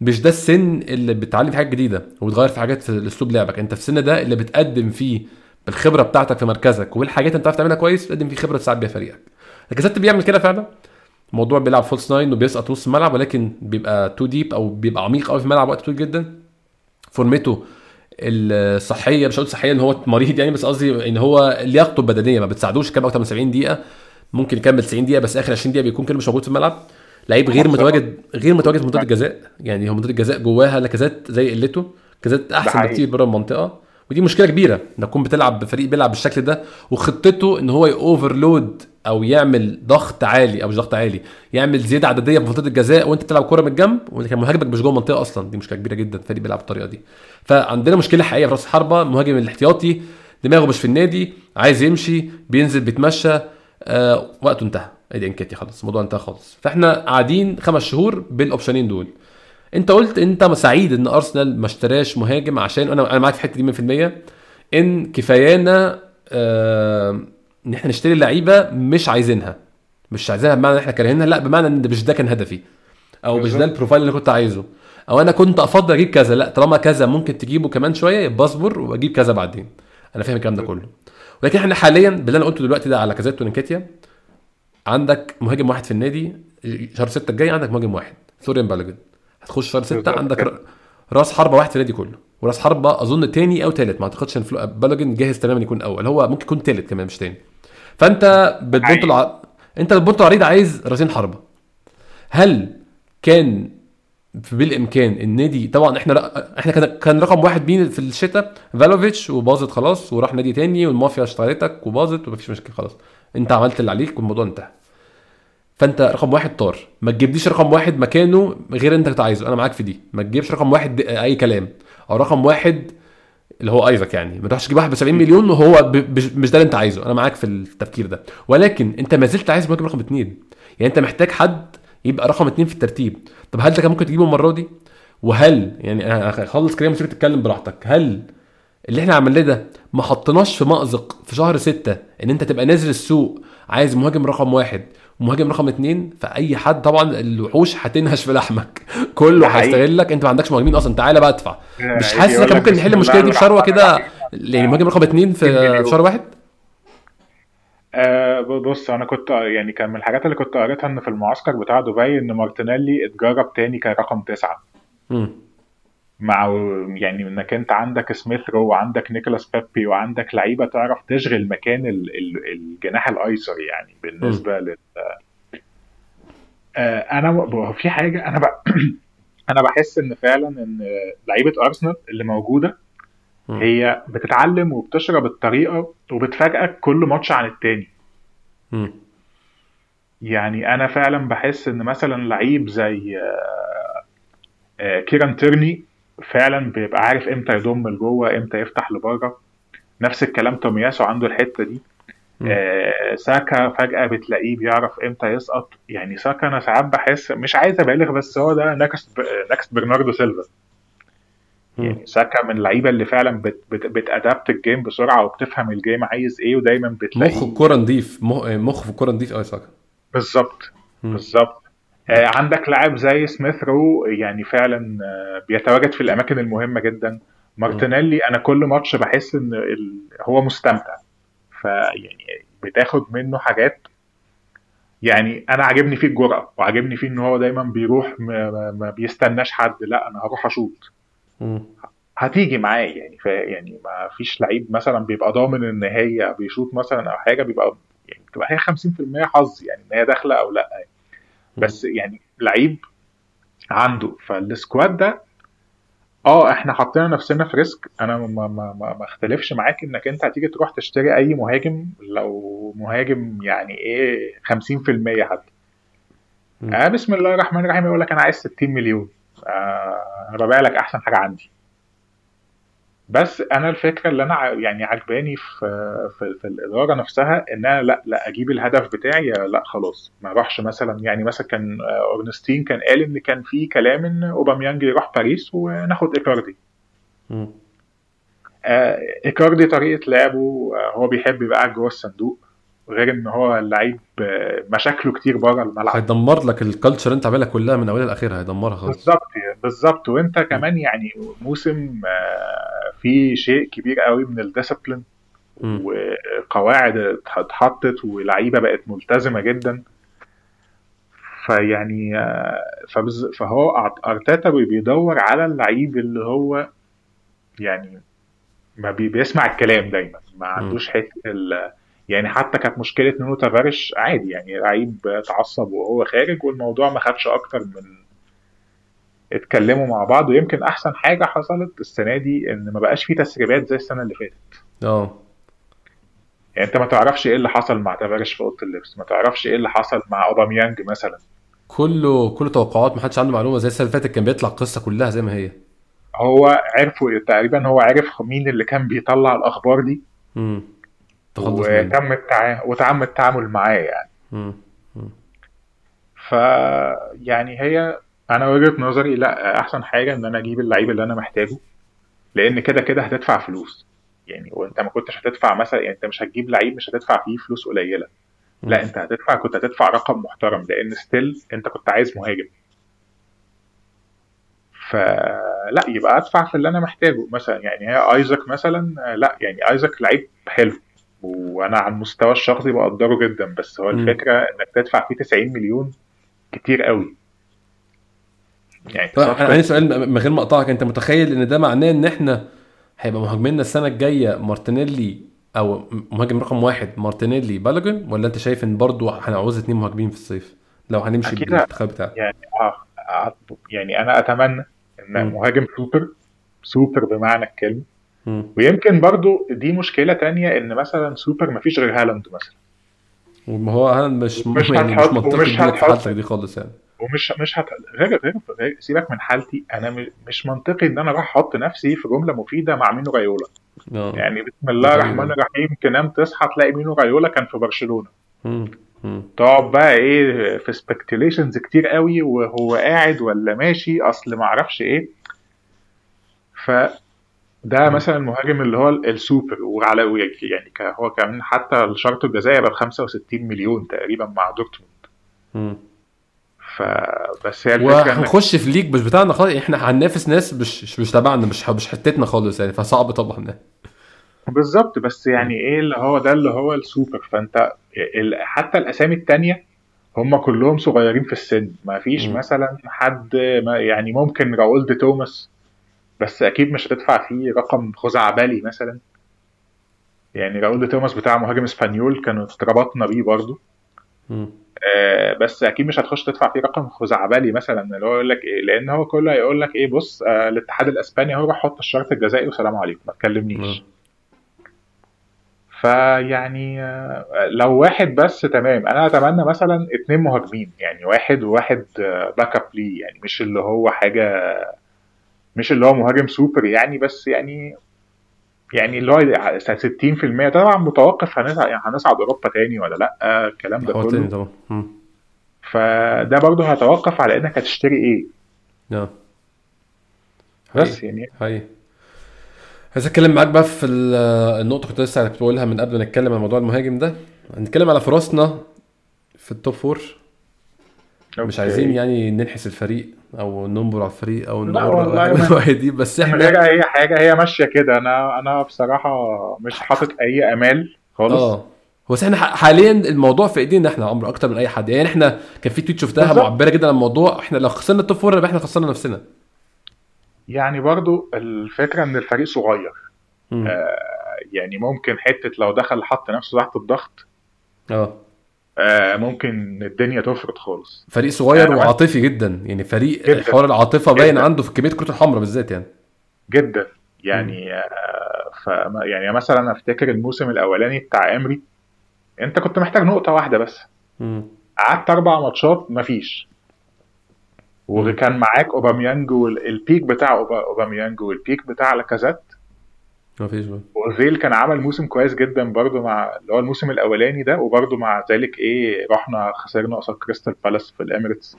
مش ده السن اللي بتتعلم فيه حاجات جديدة وبتغير في حاجات في أسلوب لعبك. أنت في السن ده اللي بتقدم فيه بالخبره بتاعتك في مركزك والحاجات اللي انت بتعرف تعملها كويس بتقدم فيه خبرة تساعد بيها فريقك. لاكازيت بيعمل كده فعلا؟ الموضوع بيلعب false nine وبيسقط نص الملعب ولكن بيبقى too deep أو بيبقى عميق قوي في الملعب وقت طويل جدا. فورمته الصحية مش هقول صحية إن هو مريض يعني بس قصدي إن هو لياقته البدنية ما بتساعدوش يكمل أكتر من 70 دقيقة. ممكن يكمل 90 دقيقة بس آخر 20 دقيقة بيكون كده مش موجود في الملعب. لعيب غير متواجد غير متواجد في منطقة الجزاء. يعني هو منطقة الجزاء جواها لاكازيت زي قلته. كازات أحسن بكتير بره المنطقة. ودي مشكلة كبيرة إنك تكون بتلعب بفريق بيلعب بالشكل ده وخطته إن هو يوفرلود أو يعمل ضغط عالي أو مش ضغط عالي يعمل زيادة عددية في منطقه الجزاء وأنت بتلعب كورة من الجنب ولكن مهاجمك مش جوه المنطقة أصلا. دي مشكلة كبيرة جدا الفريق بيلعب بالطريقة دي. فعندنا مشكلة حقيقية في رأس حربه المهاجم الاحتياطي دماغه مش في النادي عايز يمشي بينزل بيتمشى آه وقته انتهى. إدي نكيتياه خلاص الموضوع انتهى خالص. فإحنا قاعدين خمس شهور بال option ين دول. انت قلت انت سعيد ان ارسنال ما اشتراش مهاجم عشان أنا أنا معاك في الحتة دي 100% ان كفايانا آه ان إحنا نشتري لعيبة مش عايزينها. مش عايزينها بمعنى إن إحنا كارهينها لا بمعنى إن مش ده كان هدفي. أو مش ده ال profile اللي كنت عايزه. أو أنا كنت أفضل أجيب كذا لا طالما كذا ممكن تجيبه كمان شوية يبقى اصبر وأجيب كذا بعدين. أنا فاهم الكلام ده كله. ولكن إحنا حاليا باللي أنا قلته دلوقتي ده على كازيت ونكيتيا. عندك مهاجم واحد في النادي شهر 6 الجاي عندك مهاجم واحد. فلوريان بالوجن هتخش شهر 6 عندك راس حربة واحد في النادي كله. وراس حربة أظن تاني أو تالت ما أعتقدش إن بالوجن جاهز تماما يكون أول. هو ممكن يكون تالت كمان مش تاني. فأنت بالبنت الع... أنت بالبنت العريض عايز راسين حربة. هل كان بالإمكان النادي طبعا إحنا. إحنا كان كان رقم واحد مين في الشتاء؟ فالوفيتش وباظت خلاص وراح نادي تاني والمافيا اشتريتك وباظت ومفيش مشكلة خلاص. أنت عملت اللي عليك والموضوع انتهى. فانت رقم واحد طار. ما تجيبليش رقم واحد مكانه غير انت كنت عايزه. أنا معاك في دي. ما تجيبش رقم واحد اي كلام. أو رقم واحد اللي هو ايزك يعني. ما تروحش تجيب واحد ب 70 مليون وهو. مش ده اللي انت عايزه. أنا معاك في التفكير ده. ولكن انت ما زلت عايز مهاجم رقم اثنين يعني انت محتاج حد يبقى رقم اثنين في الترتيب. طب هل ده كان ممكن تجيبه المرة دي؟ وهل يعني هخلص كلام وتيجي تتكلم براحتك. هل اللي إحنا عملناه ده ما حطيناش في مأزق في شهر ستة إن أنت تبقى نازل السوق عايز مهاجم رقم واحد؟ ومهاجم رقم اثنين فأي حد طبعا الوحوش هتنهش في لحمك. كله هيستغلك. أنت ما عندكش مهاجمين أصلا. تعالى بقى ادفع. مش حاسس انك ممكن نحل المشكلة دي بشروة كده؟ يعني مهاجم رقم اثنين في شهر واحد؟ أه بص أنا كنت يعني كان من الحاجات اللي كنت قريتها إن في المعسكر بتاع دبي إن مارتينيلي اتجرب تاني كرقم تسعة. مع يعني إنك أنت عندك سميث رو وعندك نيكولاس بيبي وعندك لعيبة تعرف تشغل مكان ال ال الجناح الأيسر يعني بالنسبة. لل آه أنا في حاجة أنا ب... أنا بحس إن فعلا إن لعيبة أرسنال اللي موجودة. هي بتتعلم وبتشرب الطريقة وبتفاجئك كل ماتش عن التاني. يعني أنا فعلا بحس إن مثلا لعيب زي آه آه كيران تيرني فعلا بيبقى عارف إمتى يضم لجوه إمتى يفتح لبره. نفس الكلام تومياسو عنده الحتة دي. آه ساكا فجأة بتلاقيه بيعرف إمتى يسقط. يعني ساكا أنا ساعات بحس مش عايز أبالغ بس هو ده next next برناردو سيلفا. يعني ساكا من اللعيبة اللي فعلا بت بت بت adapt ال game بسرعة وبتفهم ال game عايز إيه ودايما بتلاقي مخ الكورة نضيف مخ في الكورة نضيف قوي ساكا. بالظبط. بالظبط. عندك لاعب زي سميث رو يعني فعلا آه بيتواجد في الأماكن المهمة جدا مارتينيلي أنا كل ماتش بحس إن. هو مستمتع فيعني بتاخد منه حاجات يعني أنا عاجبني فيه الجرأة وعاجبني فيه إن هو دايما بيروح ما, ما بيستناش حد لا أنا هروح أشوط هتيجي معاه يعني يعني ما فيش لعيب مثلا بيبقى ضامن إن هي بيشوط مثلا أو حاجة بيبقى يعني بتبقى هي 50% حظ يعني إن هي داخلة أو لا يعني. بس يعني لعيب عنده فال squad ده آه إحنا حطينا نفسنا في risk. أنا ما ما ما, ما اختلفش معاك إنك أنت هتيجي تروح تشتري أي مهاجم لو مهاجم يعني إيه 50% حتى. آه بسم الله الرحمن الرحيم يقول لك أنا عايز 60 مليون. آه ربيع لك أحسن حاجة عندي. بس أنا الفكرة اللي أنا يعني عجباني في, في في الإدارة نفسها إن أنا لأ لأ أجيب الهدف بتاعي لأ خلاص ما اروحش مثلا يعني مثلا كان أورنستين كان قال إن كان في كلام إن أوباميانج يروح باريس وناخد إيكاردي. آه، إيكاردي طريقة لعبه آه، هو بيحب يبقى جوه الصندوق غير إن هو لعيب مشاكله كتير بره الملعب. هيدمر لك ال culture اللي أنت عاملها كلها من أولها لآخرها هيدمرها خالص. بالظبط بالظبط. وأنت كمان يعني موسم آه، فيه شيء كبير قوي من ال discipline مم. وقواعد اتحطت ولعيبة بقت ملتزمة جدا. فيعني آه، فبز... فهو أرتيتا بي- بيدور على اللعيب اللي هو يعني ما بي... بيسمع الكلام دايما ما عندوش حتة ال... يعني حتى كانت مشكلة نونو تافاريش عادي يعني لعيب اتعصب وهو خارج والموضوع ما خدش أكتر من اتكلموا مع بعض. ويمكن أحسن حاجة حصلت السنة دي إن ما بقاش فيه تسريبات زي السنة اللي فاتت. آه. يعني أنت ما تعرفش إيه اللي حصل مع تافاريش في أوضة اللبس ما تعرفش إيه اللي حصل مع أوباميانج مثلا. كله كله توقعات محدش عنده معلومة زي السنة اللي فاتت كان بيطلع القصة كلها زي ما هي. هو عرفوا تقريبا هو عرف مين اللي كان بيطلع الأخبار دي. امم تخلص منه وتم التعامل وتم التعامل معاه يعني. مم. ف يعني هي أنا وجهة نظري لا أحسن حاجة إن أنا أجيب اللعيب اللي أنا محتاجه لأن كده كده هتدفع فلوس. يعني وانت ما كنتش هتدفع مثلا يعني أنت مش هتجيب لعيب مش هتدفع فيه فلوس قليلة. لا أنت هتدفع كنت هتدفع رقم محترم لأن ستيل أنت كنت عايز مهاجم. فلا يبقى أدفع في اللي أنا محتاجه. مثلا يعني هي ايزاك مثلا لا يعني ايزاك لعيب حلو. وأنا على المستوى الشخصي بقدره جدا بس هو. الفكرة إنك تدفع فيه 90 مليون كتير قوي يعني طيب أنا عندي سؤال من غير ما أقطعك أنت متخيل إن ده معناه إن إحنا هيبقى مهاجميننا السنة الجاية مارتينيلي أو مهاجم رقم واحد مارتينيلي بالوجن ولا أنت شايف إن برضو هنعوز اتنين مهاجمين في الصيف لو هنمشي. بالانتخاب بتاعك يعني آه آه، يعني أنا أتمنى إن. مهاجم super super بمعنى الكلمة. ويمكن برضو دي مشكلة تانية إن مثلا سوبر مفيش غير هالاند مثلا. وما هو هالاند مش مش يعني مش منطقي حالتك دي خالص يعني. ومش مش هت... غير غير سيبك من حالتي أنا مش منطقي إن أنا أروح أحط نفسي في جملة مفيدة مع مينو رايولا آه. يعني بسم الله. الرحمن الرحيم تنام تصحى تلاقي مينو رايولا كان في برشلونة. تقعد بقى إيه في speculations كتير قوي وهو قاعد ولا ماشي أصل ما أعرفش إيه. ف ده مثلا المهاجم اللي هو السوبر وعلى يعني هو كمان حتى الشرط الجزائي بقى ب 65 مليون تقريبا مع دورتموند. فبس هي الفكرة وهنخش في league مش بتاعنا خالص إحنا هننافس ناس مش مش تبعنا مش مش حتتنا خالص يعني فصعب طبعا بالظبط بس يعني إيه اللي هو ده اللي هو السوبر. فأنت حتى الأسامي التانية هم كلهم صغيرين في السن ما فيش. مثلا حد ما يعني ممكن راؤول دي توماس بس أكيد مش هتدفع فيه رقم خزعبلي مثلا يعني راؤول دي توماس بتاع مهاجم إسبانيول كانوا اتربطنا بيه برضه. آه بس أكيد مش هتخش تدفع فيه رقم خزعبلي مثلا اللي هو يقول لك إيه لأن هو كله هيقول لك إيه بص آه الاتحاد الإسباني هو راح حط الشرط الجزائي وسلام عليكم ما تكلمنيش مم. فيعني آه، لو واحد بس تمام أنا أتمنى مثلا اتنين مهاجمين يعني واحد وواحد backup ليه يعني مش اللي هو حاجة مش اللي هو مهاجم سوبر يعني بس يعني يعني اللي هو 60% طبعا متوقف هنصعد يعني هنصعد اوروبا تاني ولا لأ؟ الكلام ده كله. طبعا. فده برضه هيتوقف على إنك هتشتري إيه. آه. بس يعني. هاي عايز أتكلم معاك بقى في ال- النقطة كنت لسه كنت بقولها من قبل ما نتكلم عن موضوع المهاجم ده. هنتكلم على فرصنا في ال top four مش أوكي. عايزين يعني ننحس الفريق أو ننبر على الفريق أو النوعية دي بس إحنا اي حاجة هي ماشية كده. أنا أنا بصراحة مش حاطط أي آمال خالص. آه. هو بس إحنا حاليا الموضوع في إيدينا إحنا عمرو أكتر من أي حد. يعني إحنا كان في tweet شفتها. معبرة جدا عن الموضوع إحنا لو خسرنا ال top four يبقى إحنا خسرنا نفسنا. يعني برضو الفكرة إن الفريق صغير. مم. يعني ممكن حتة لو دخل حط نفسه تحت الضغط آه آه، ممكن الدنيا تفرط خالص. فريق صغير وعاطفي جدا. يعني فريق جداً. حوار العاطفة باين. عنده في كمية الكروت الحمراء بالذات يعني. جدا. يعني آه، ف يعني مثلا أفتكر الموسم الأولاني بتاع إمري أنت كنت محتاج نقطة واحدة بس. قعدت أربع ماتشات مفيش. وكان معاك أوباميانج وال peak بتاع أوباميانج وال peak بتاع لاكازيت. ما فيش بقى. وأوزيل كان عمل موسم كويس جدا برضو مع اللي هو الموسم الأولاني ده وبرضو مع ذلك إيه رحنا خسرنا قصاد كريستال بالاس في الإميريتس.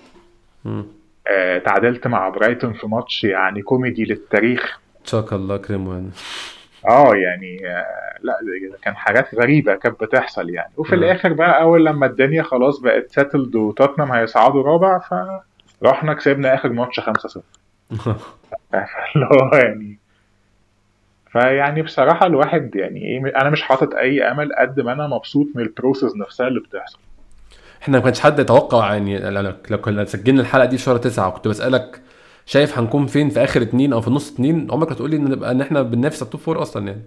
آه تعادلت مع برايتون في ماتش يعني كوميدي للتاريخ. تشاكا الله يكرمه يعني. آه يعني آه، لا كان حاجات غريبة كانت بتحصل يعني. وفي مم. الآخر بقى أول لما الدنيا خلاص بقت settled وتوتنهام هيصعدوا رابع فرحنا كسبنا آخر ماتش 5-0 اللي هو يعني فيعني بصراحة الواحد يعني إيه أنا مش حاطط أي أمل قد ما أنا مبسوط من ال process نفسها اللي بتحصل. إحنا ما كانش حد يتوقع يعني لو كنا سجلنا الحلقة دي في شهر تسعة وكنت بسألك شايف هنكون فين في آخر اتنين أو في نص اتنين؟ عمرك هتقول لي إن نبقى إن إحنا بننافس على ال top four أصلا يعني.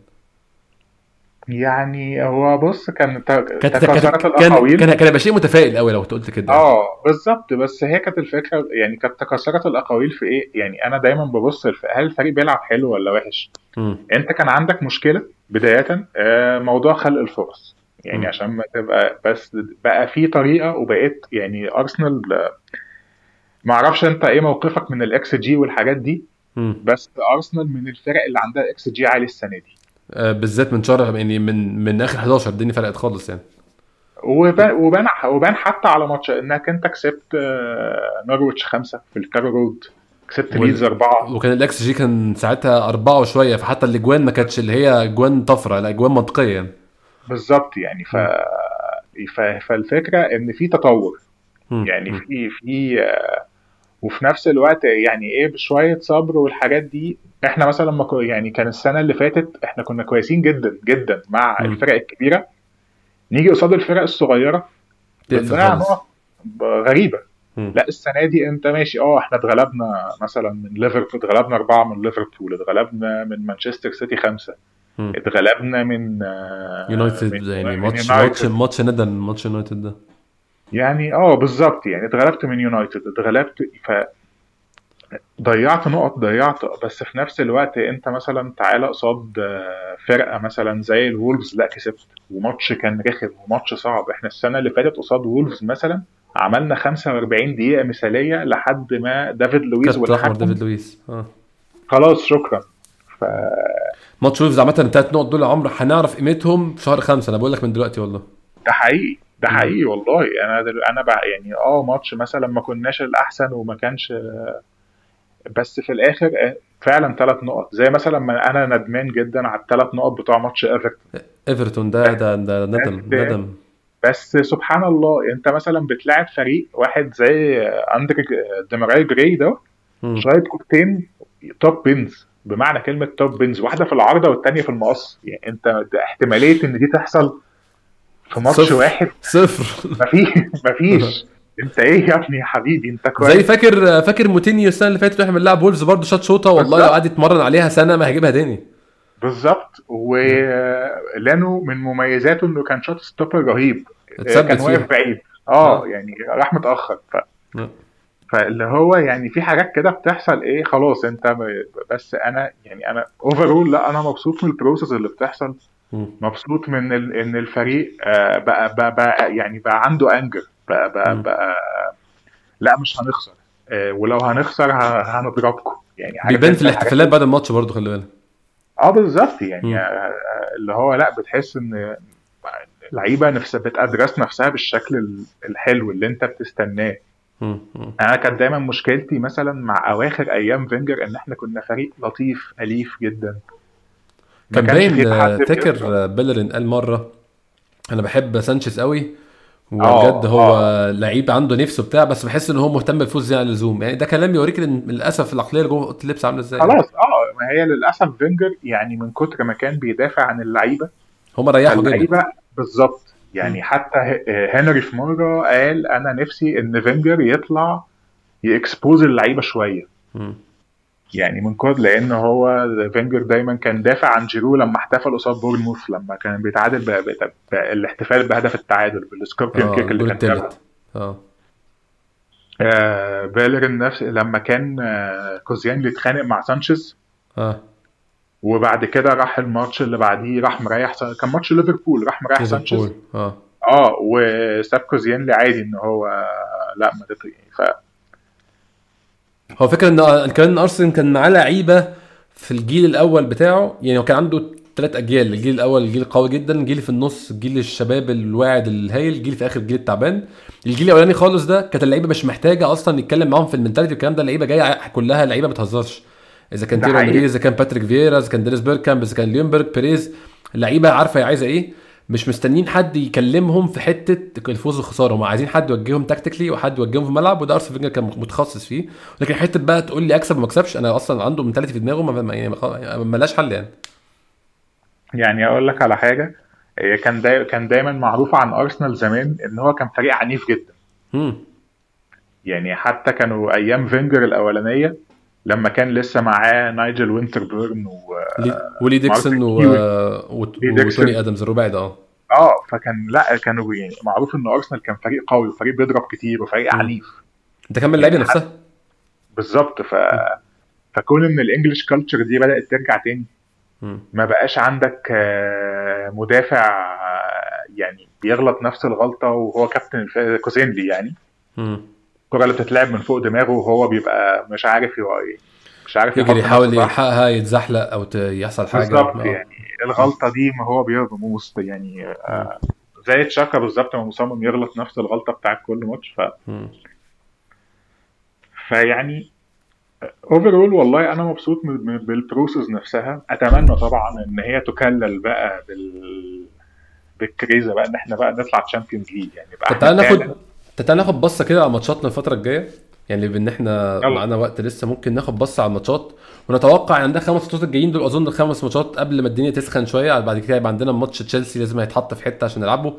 يعني هو بص كان كانت الأقاويل. كان كان هيبقى شيء متفائل قوي لو قلت كده. آه بالظبط. بس هي كانت الفكرة يعني كانت تكاثرت الأقاويل في إيه؟ يعني أنا دايما ببص هل الفريق بيلعب حلو ولا وحش؟ مم. أنت كان عندك مشكلة بداية آه، موضوع خلق الفرص. يعني مم. عشان ما تبقى بس بقى في طريقة وبقيت يعني أرسنال ما أعرفش أنت إيه موقفك من الاكس جي والحاجات دي مم. بس أرسنال من الفرق اللي عندها إكس جي عالي السنة دي. بالذات من شهر يعني من من آخر 11 الدنيا فرقت خالص يعني. وبان وبان وبان حتى على ماتش إنك أنت كسبت آه، نورويتش خمسة في الكارو رود. كسبت وال- ليدز أربعة. وكان الإكس جي كان ساعتها أربعة وشوية فحتى الأجوان ما كانتش اللي هي أجوان طفرة لا أجوان منطقية يعني. بالظبط يعني. ف... ف... فالفكرة إن في تطور. مم. يعني. في في آه، وفي نفس الوقت يعني إيه بشوية صبر والحاجات دي إحنا مثلا لما كو- يعني كان السنة اللي فاتت إحنا كنا كويسين جدا جدا مع مم. الفرق الكبيرة نيجي قصاد الفرق الصغيرة غريبة مم. لا السنة دي انت ماشي آه إحنا اتغلبنا مثلا من ليفربول اتغلبنا أربعة من ليفربول اتغلبنا من مانشستر سيتي خمسة. اتغلبنا من آه، يونايتد يعني ماتش. ماتش ماتش ندم ماتش يونايتد ده يعني آه بالظبط يعني اتغلبت من يونايتد اتغلبت ف ضيعت نقط ضيعت بس في نفس الوقت انت مثلا تعالى قصاد آه، فرقة مثلا زي الولفز لا كسبت وماتش كان رخم وماتش صعب. إحنا السنة اللي فاتت قصاد وولفز مثلا عملنا 45 دقيقة مثالية لحد ما دافيد لويز كارت ولا احمر حكم ديفيد لويس آه. خلاص شكرا. ف ماتش وولفز عامة التلات نقط دول يا عمرو هنعرف قيمتهم في شهر خمسة. أنا بقول لك من دلوقتي والله. ده حقيقي ده. حقيقي والله. أنا دل... أنا بقى يعني آه ماتش مثلا ما كناش الأحسن وما كانش بس في الآخر آه، فعلا ثلاث نقط. زي مثلا ما أنا ندمان جدا على الثلاث نقط بتوع ماتش إيفرتون. إيفرتون ده ده ده ندم ندم. بس سبحان الله أنت مثلا بتلاعب فريق واحد زي اندري ديماراي جراي ده مم. شايط كورتين top bins بمعنى كلمة top bins واحدة في العارضة والثانيه في المقص. يعني أنت احتمالية إن دي تحصل في ماتش صفر. واحد. صفر. مفيش مفيش. انت إيه يا ابني يا حبيبي انت كويس زي فاكر فاكر موتينيو السنة اللي فاتت وإحنا بنلعب وولفز برضه شاط شوطة والله لو. قعد يتمرن عليها سنة ما هيجيبها تاني بالظبط ولانو من مميزاته إنه كان shot stopper رهيب كان واقف. بعيد آه آه. يعني راح متأخر ف... آه. فاللي هو يعني في حاجات كده بتحصل إيه خلاص أنت بس أنا يعني أنا overall لا أنا مبسوط من ال process اللي بتحصل. مبسوط من ال... إن الفريق آه، بقى, بقى, بقى يعني بقى عنده anger بقى بقى, مم. بقى لا مش هنخسر. آه، ولو هنخسر هنضربكم يعني بيبان في الاحتفالات بعد الماتش برضه خلي بالك. آه بالظبط. يعني مم. آه، اللي هو لا بتحس إن لعيبه نفسها بتدرس نفسها بالشكل ال- الحلو اللي أنت بتستناه. أنا كانت دايما مشكلتي مثلا مع أواخر أيام فينجر إن إحنا كنا فريق لطيف أليف جدا. كان باين آه، فاكر بيلرين قال مرة أنا بحب سانشيز قوي وبجد هو آه. لعيب عنده نفسه بتاع بس بحس إن هو مهتم بالفوز زيادة عن اللزوم يعني ده كلام يوريك إن للأسف العقلية اللي جوه أوضة اللبس عاملة إزاي خلاص آه ما هي للأسف فينجر يعني من كتر ما كان بيدافع عن اللعيبة هم ريحوا جدا اللعيبة بالظبط يعني مم. حتى هنري في مره قال أنا نفسي إن فينجر يطلع ي expose اللعيبة شوية مم. يعني من كود لأن هو فينجر دايما كان دافع عن جيرو لما احتفل قصاد بورنموث لما كان بيتعادل ب... ب... ب... الاحتفال بهدف التعادل بال scorpion آه kick اللي كان جابها. آه. آه بيلرين نفس لما كان آه كوسيلني بيتخانق مع سانشيز. آه. وبعد كده راح الماتش اللي بعديه راح مريح كان ماتش ليفربول راح مريح سانشيز. آه. آه وساب كوسيلني عادي إن هو لأ ما ف هو فكرة إن كمان ارسنال كان معاه لعيبة في الجيل الأول بتاعه يعني هو كان عنده ثلاث أجيال الجيل الأول الجيل قوي جدا الجيل في النص الجيل الشباب الواعد الهايل الجيل في آخر الجيل التعبان الجيل الأولاني خالص ده كانت اللعيبة مش محتاجة أصلا يتكلم معاهم في ال mentality والكلام ده اللعيبة جاية كلها لعيبة ما بتهزرش. إذا كان تييري إذا كان باتريك فييرا إذا كان دينيس بيركامب إذا كان ليونبرج بيريز اللعيبة عارفة هي عايزة إيه. مش مستنيين حد يكلمهم في حتة الفوز والخساره هم عايزين حد يوجههم tactically وحد يوجههم في الملعب وده أرسنال فينجر كان متخصص فيه. لكن حتة بقى تقول لي أكسب وما أكسبش أنا أصلا عنده mentality في دماغه ما يعني ملاش حل يعني. يعني أقول لك على حاجة هي كان داي... كان دايما معروف عن أرسنال زمان إن هو كان فريق عنيف جدا. مم. يعني حتى كانوا أيام فينجر الأولانية لما كان لسه معاه نايجل وينتربيرن و ولي ديكسون و... و... وتوني آدمز الرباعي ده آه. آه فكان لا كانوا يعني معروف إن أرسنال كان فريق قوي وفريق بيضرب كتير وفريق. عنيف. انت كمل اللعيبة نفسها؟ بالظبط ف فكون إن ال English culture دي بدأت ترجع تاني. ما بقاش عندك آه، مدافع آه، يعني بيغلط نفس الغلطة وهو كابتن كوسيلني يعني. الكرة اللي بتتلعب من فوق دماغه وهو بيبقى مش عارف يو- مش عارف يجري يحاول. يلحقها يتزحلق أو. يحصل حاجة بالظبط آه. يعني الغلطة دي ما هو بيرموز يعني آه، زي تشاكا بالظبط ما مصمم يغلط نفس الغلطة بتاعت كل ماتش ف. فيعني overall والله أنا مبسوط بال process نفسها أتمنى طبعا إن هي تكلل بقى بال بالكريزة بقى إن إحنا بقى نطلع Champions League يعني بقى تعالى فعلاً- ناخد تعالى ناخد بصة كده على ماتشاتنا الفترة الجاية. يعني بإن إحنا. معانا وقت لسه ممكن ناخد بصة على الماتشات. ونتوقع ان ده خمس ماتشات الجايين دول أظن الخمس ماتشات قبل ما الدنيا تسخن شوية بعد كده يبقى عندنا ماتش تشيلسي لازم هيتحط في حتة عشان نلعبه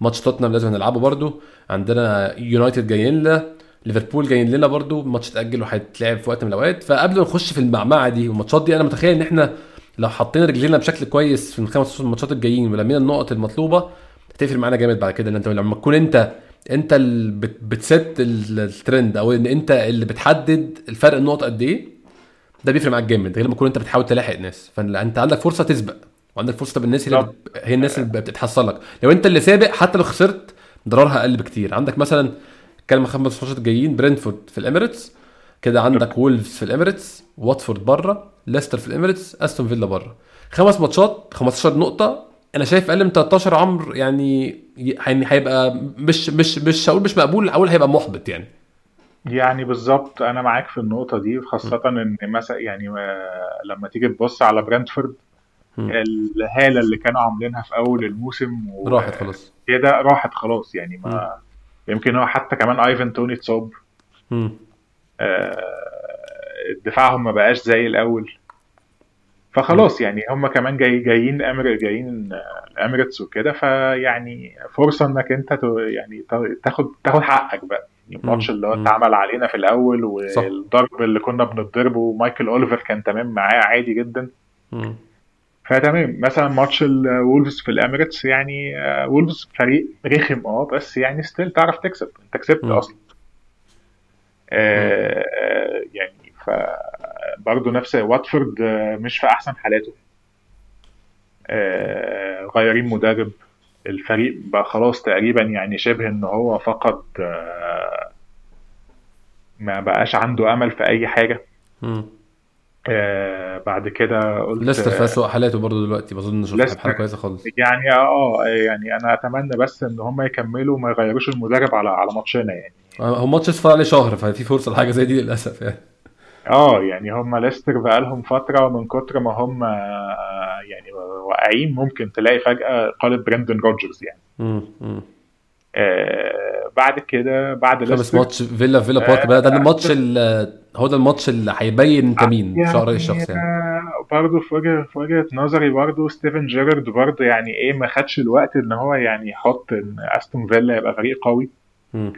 ماتش توتنهام لازم نلعبه برده عندنا يونايتد جايين لنا ليفربول جايين لنا برده ماتش اتاجل وهيتلعب في وقت من الأوقات. فقبل ما نخش في المعمعة دي والماتشات دي أنا متخيل إن إحنا لو حطينا رجلينا بشكل كويس في الخمس ماتشات الجايين ولمينا النقط المطلوبة هتفرق معانا جامد بعد كده. ان أنت لما تكون أنت انت اللي بت- بتست ال- الترند أو ان انت اللي بتحدد الفرق النقط قد إيه ده بيفرق معاك جامد غير لما تكون انت بتحاول تلاحق ناس. فانت عندك فرصة تسبق وعندك فرصة تبقى الناس هي اللي بت- هي الناس اللي بتتحصل لك لو انت اللي سابق حتى لو خسرت ضررها أقل بكتير. عندك مثلا كلمه خمس ماتشات جايين برنتفورد في الإميريتس كده عندك وولفز في الإميريتس واتفورد بره ليستر في الإميريتس أستون فيلا بره خمس ماتشات 15 نقطة أنا شايف أقل من 13 عمر يعني يعني هيبقى مش مش مش هقول مش مقبول أقول هيبقى محبط يعني. يعني بالظبط أنا معاك في النقطة دي خاصة إن مثلا يعني لما تيجي تبص على برنتفورد. الهالة اللي كانوا عاملينها في أول الموسم و- راحت خلاص. كده راحت خلاص يعني ما يمكن هو حتى كمان آيفن توني اتصاب. آه، دفاعهم ما بقاش زي الأول. فخلاص يعني هم كمان جاي جايين أمر جايين آه، الأميريتس وكده فيعني فرصة إنك أنت يعني تاخد تاخد حقك بقى الماتش اللي هو. اتعمل علينا في الأول. والضرب اللي كنا بنضربه ومايكل أوليفر كان تمام معاه عادي جدا مم. فتمام مثلا ماتش الولفز في الأميريتس يعني آه، وولفز فريق رخم آه بس يعني still تعرف تكسب أنت كسبت. أصلا آه، آه، يعني ف برضه نفس واتفورد آه، مش في أحسن حالاته آه، غيرين مدرب الفريق بقى خلاص تقريبا يعني شبه إن هو فقد آه، ما بقاش عنده أمل في أي حاجة. آه، بعد كده قلت ليستر في اسوء حالاته برضه دلوقتي بظن ليستر. بحاله كويسة خالص يعني آه يعني أنا أتمنى بس إن هم يكملوا وما يغيروش المدرب على على ماتشنا يعني هو ماتش فاضل عليه شهر ففي فرصة لحاجة زي دي للأسف يعني آه يعني هم ليستر بقالهم فترة ومن كتر ما هم آه، يعني واقعين ممكن تلاقي فجأة قالب برندن روجرز يعني مم. مم. آه بعد كده بعد خامس ليستر ماتش فيلا فيلا بارك بقى ده الماتش ال- هو ده الماتش اللي هيبين انت مين مش رأي الشخص يعني آه، برضه في وجهة في وجهة نظري برضه ستيفن جيرارد برضه يعني إيه ما خدش الوقت إن هو يعني يحط إن أستون فيلا يبقى فريق قوي مم.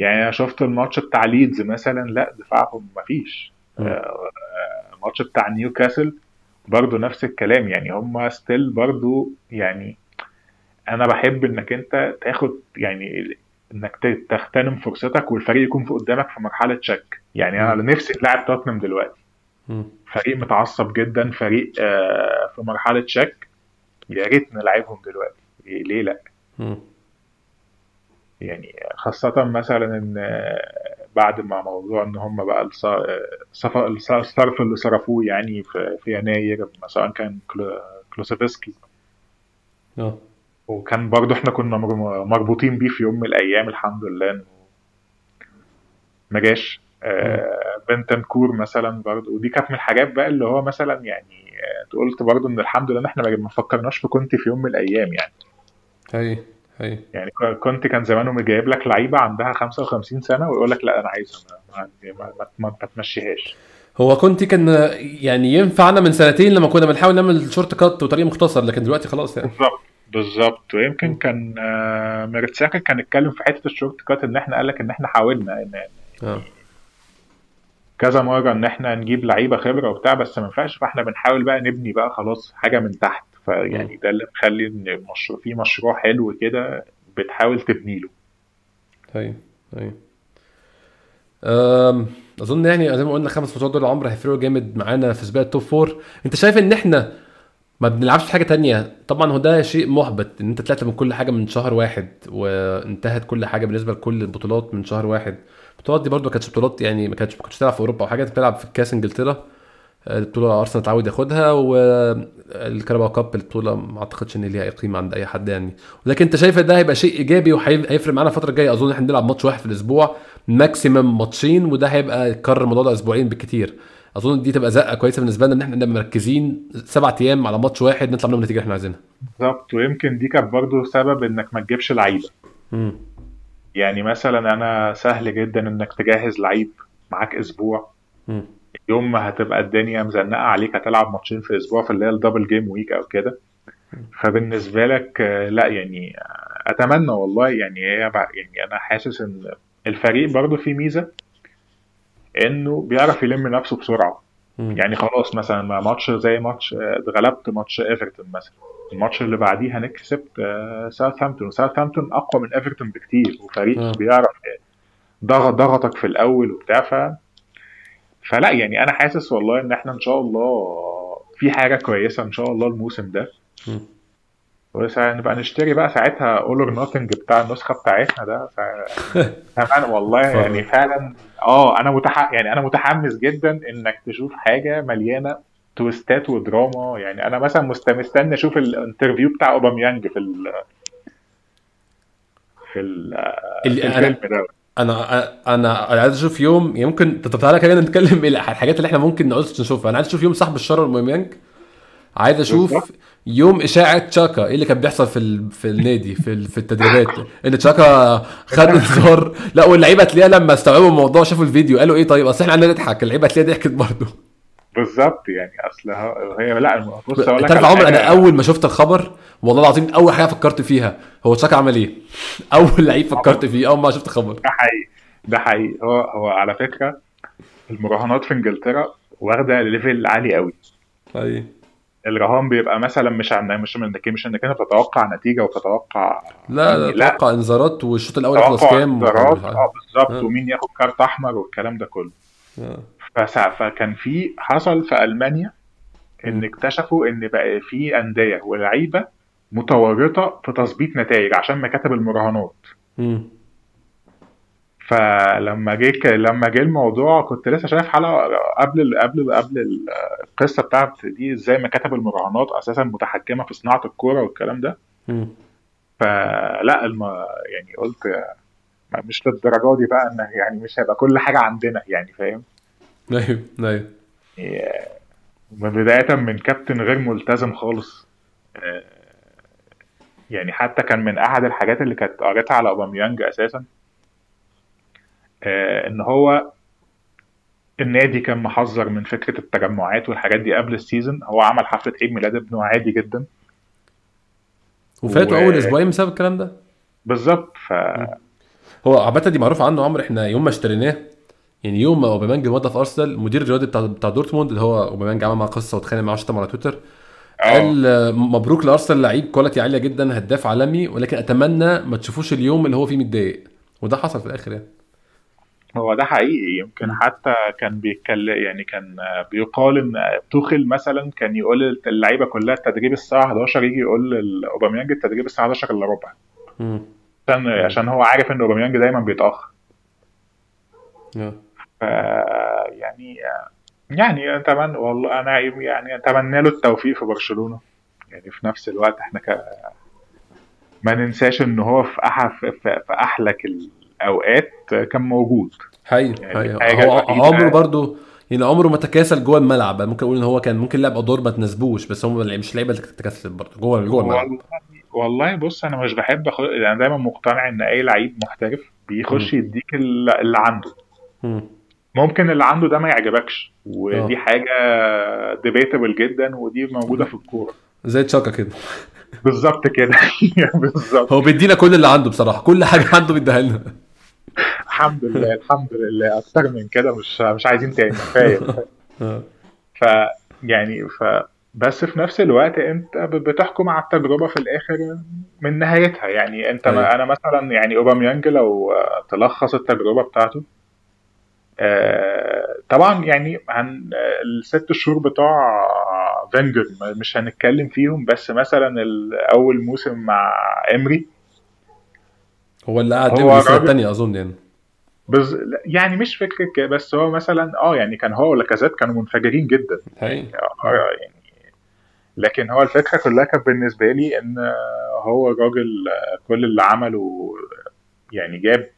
يعني أنا شفت الماتش بتاع ليدز مثلا لأ دفاعهم مفيش مم. آه، آه، الماتش بتاع نيوكاسل برضو نفس الكلام. يعني هم still برضو يعني أنا بحب إنك أنت تاخد يعني إنك تغتنم فرصتك والفريق يكون في قدامك في مرحلة شك يعني أنا نفسي نلعب توتنهام دلوقتي. فريق متعصب جدا فريق آه، في مرحلة شك يا ريت نلعبهم دلوقتي. ليه لأ. يعني خاصة مثلا إن بعد ما موضوع إن هم بقى الصرف اللي صرفوه يعني في, في يناير سواء كان كلو- كلوسيفسكي. آه. وكان برضه إحنا كنا مر- مربوطين بيه في يوم من الأيام الحمد لله إنه ما جاش. آه بنتنكور مثلا برضه ودي كانت من الحاجات بقى اللي هو مثلا يعني قلت برضه إن الحمد لله إن إحنا ما فكرناش في كونتي في يوم من الأيام يعني. هي هي يعني كنت كان زمانه جايب لك لعيبة عندها 55 سنة ويقول لك لا أنا عايزها ما, ما, ما, ما, ما تمشيهاش. هو كنت كان يعني ينفعنا من سنتين لما كنا بنحاول نعمل shortcut وطريق مختصر لكن دلوقتي خلاص يعني. بالظبط بالظبط. ويمكن كان آه ميرتساكا كان اتكلم في حتة ال shortcut إن إحنا قال لك إن إحنا حاولنا ان آه. كذا مرة إن إحنا نجيب لعيبة خبرة وبتاع بس ما ينفعش فإحنا بنحاول بقى نبني بقى خلاص حاجة من تحت. فيعني ده اللي مخلي إن المشروع في مشروع حلو كده بتحاول تبني له. أيوه أيوه أظن يعني زي ما قلنا خمس ماتشات دول العمر هيفرقوا جامد معانا في سباق التوب فور أنت شايف إن إحنا ما بنلعبش في حاجة تانية؟ طبعا هو ده شيء محبط إن أنت طلعت من كل حاجة من شهر واحد وانتهت كل حاجة بالنسبة لكل البطولات من شهر واحد. البطولات دي برضو ما كانتش بطولات يعني ما كانتش ما كنتش تلعب في أوروبا أو حاجة أنت بتلعب في كأس إنجلترا. البطولة أرسنال اتعود ياخدها والكاراباو كاب البطولة ما أعتقدش إن ليها أي قيمة عند أي حد يعني. لكن أنت شايف ده هيبقى شيء إيجابي وهيفرق معانا الفترة الجاية؟ أظن إحنا نلعب ماتش واحد في الأسبوع maximum ماتشين وده هيبقى يتكرر الموضوع ده أسبوعين بالكتير أظن دي تبقى زقة كويسة بالنسبة لنا إن إحنا نبقى مركزين سبع أيام على ماتش واحد نطلع منهم النتيجه اللي إحنا عايزينها. بالظبط ويمكن دي كانت برضه سبب إنك ما تجيبش لعيبة. يعني مثلا أنا سهل جدا إنك تجهز لعيب معاك أسبوع. يوم ما هتبقى الدنيا مزنقة عليك هتلعب ماتشين في أسبوع في اللي هي ال double game week أو كده فبالنسبة لك لا يعني أتمنى والله يعني هي يعني أنا حاسس إن الفريق برضه فيه ميزة إنه بيعرف يلم نفسه بسرعة. يعني خلاص مثلا ماتش زي ماتش اتغلبت ماتش إيفرتون مثلا الماتش اللي بعديه هنكسب ساوثهامبتون وساوثهامبتون أقوى من إيفرتون بكتير وفريق آه. بيعرف ضغط ضغطك في الأول وبتاع فلا يعني أنا حاسس والله إن إحنا إن شاء الله في حاجة كويسة إن شاء الله الموسم ده. م. نبقى نشتري بقى ساعتها All or Nothing بتاع النسخة بتاعتنا ده. ف... كمان والله يعني فعلا آه أنا متح... يعني أنا متحمس جدا إنك تشوف حاجة مليانة twistات ودراما. يعني أنا مثلا مست... مستني أشوف ال interview بتاع أوباميانج في ال... في ال... في الفيلم ده. أنا أنا عايز أشوف يوم يمكن طب تعالى كده نتكلم إيه الحاجات اللي إحنا ممكن نعوز نشوفها. أنا عايز أشوف يوم صاحب الشر أوباميانج عايز أشوف. يوم إشاعة تشاكا. إيه اللي كان بيحصل في ال... في النادي في ال... في التدريبات؟ إن تشاكا خد انذار لا واللعيبة تلاقيها لما استوعبوا الموضوع شافوا الفيديو قالوا إيه طيب؟ أصل إحنا عندنا نضحك. اللعيبة تلاقيها ضحكت برضه. بالظبط. يعني أصل هي لا بص أقول لك عمر أنا. أول ما شفت الخبر والله العظيم أول حاجة فكرت فيها هو تشاكا عمل إيه أول لعيب فكرت فيه أول ما شفت الخبر ده حقيقي ده حقيقي هو هو على فكرة المراهنات في إنجلترا واخدة level عالي قوي أيوه الرهان بيبقى مثلا مش عن مش من انك مش انك انت بتتوقع نتيجة وتتوقع لا لا. لا توقع انذارات والشوط الأول يخلص كام انذارات آه بالظبط آه. ومين ياخد كارت أحمر والكلام ده كله آه. فسا- فكان في حصل في ألمانيا إن. اكتشفوا إن بقى في أندية ولعيبة متورطه في تظبيط نتائج عشان مكاتب المراهنات. مم. فلما جه لما جه الموضوع كنت لسه شايف حلقة قبل ال- قبل قبل ال- القصة بتاعت دي إزاي مكاتب المراهنات أساسا متحكمة في صناعة الكورة والكلام ده. مم. فلا الم... يعني قلت مش للدرجة دي بقى إن يعني مش هيبقى كل حاجة عندنا يعني فاهم؟ أيوه أيوه. يعني من بداية من كابتن غير ملتزم خالص. آه، يعني حتى كان من أحد الحاجات اللي كانت قريتها على أوباميانج أساسا آه، إن هو النادي كان محذر من فكرة التجمعات والحاجات دي قبل السيزون هو عمل حفلة عيد ميلاد ابنه عادي جدا. وفاتوا و- أول أسبوعين بسبب الكلام ده؟ بالظبط ف هو عامة دي معروف عنه عمرو إحنا يوم ما اشتريناه يعني يوم ما أوباميانج مضى في أرسنال المدير الرياضي بتاع بتاع دورتموند اللي هو أوباميانج عمل معاه قصة واتخانق معاه شتم على تويتر قال آه، مبروك لأرسنال لعيب quality عالية جدا هداف عالمي ولكن أتمنى ما تشوفوش اليوم اللي هو فيه متضايق. وده حصل في الآخر يعني. هو ده حقيقي. يمكن حتى كان بيتكلم يعني كان بيقال إن توخل مثلا كان يقول اللعيبة كلها التدريب الساعة 11 يجي يقول لأوباميانج التدريب الساعة 11 إلا ربع. عشان عشان هو عارف إن أوباميانج دايما بيتأخر. آه. ف يعني يعني اتمنى والله أنا يعني أتمنى له التوفيق في برشلونة. يعني في نفس الوقت إحنا ك... ما ننساش إن هو في أح... في في أحلك الأوقات كان موجود. حقيقي يعني هو عمره برضو يعني عمره ما تكاسل جوه الملعب. ممكن أقول إن هو كان ممكن لعب أدوار ما تناسبوش بس هم مش لعيبة اللي تكاسلت برضه جوه جوه الملعب. والله والله بص أنا مش بحب أخ... أنا دايما مقتنع إن أي لعيب محترف بيخش يديك ال- اللي عنده. مم. ممكن اللي عنده ده ما يعجبكش. ودي آه. حاجة ديبيتبل جدا ودي موجودة في الكورة. زي تشاكا كده. بالظبط كده. بالظبط. هو بيدينا كل اللي عنده بصراحة. كل حاجة عنده بيديها لنا. الحمد لله الحمد لله. أكتر من كده مش مش عايزين تاني. كفاية. ف يعني ف بس في نفس الوقت أنت بتحكم على التجربة في الآخر من نهايتها. يعني أنت أيوة. أنا مثلا يعني أوباميانج لو تلخص التجربة بتاعته طبعا يعني عن آه، الست شهور بتوع فينجر مش هنتكلم فيهم بس مثلا أول موسم مع امري هو اللي قعد يعمل السنة الثانية أظن يعني. بز... يعني مش فكرة كده بس هو مثلا آه يعني كان هو ولاكازيت كانوا منفجرين جدا. حقيقي. آه، يعني لكن هو الفكرة كلها كانت بالنسبة لي إن هو راجل كل اللي عمله يعني جاب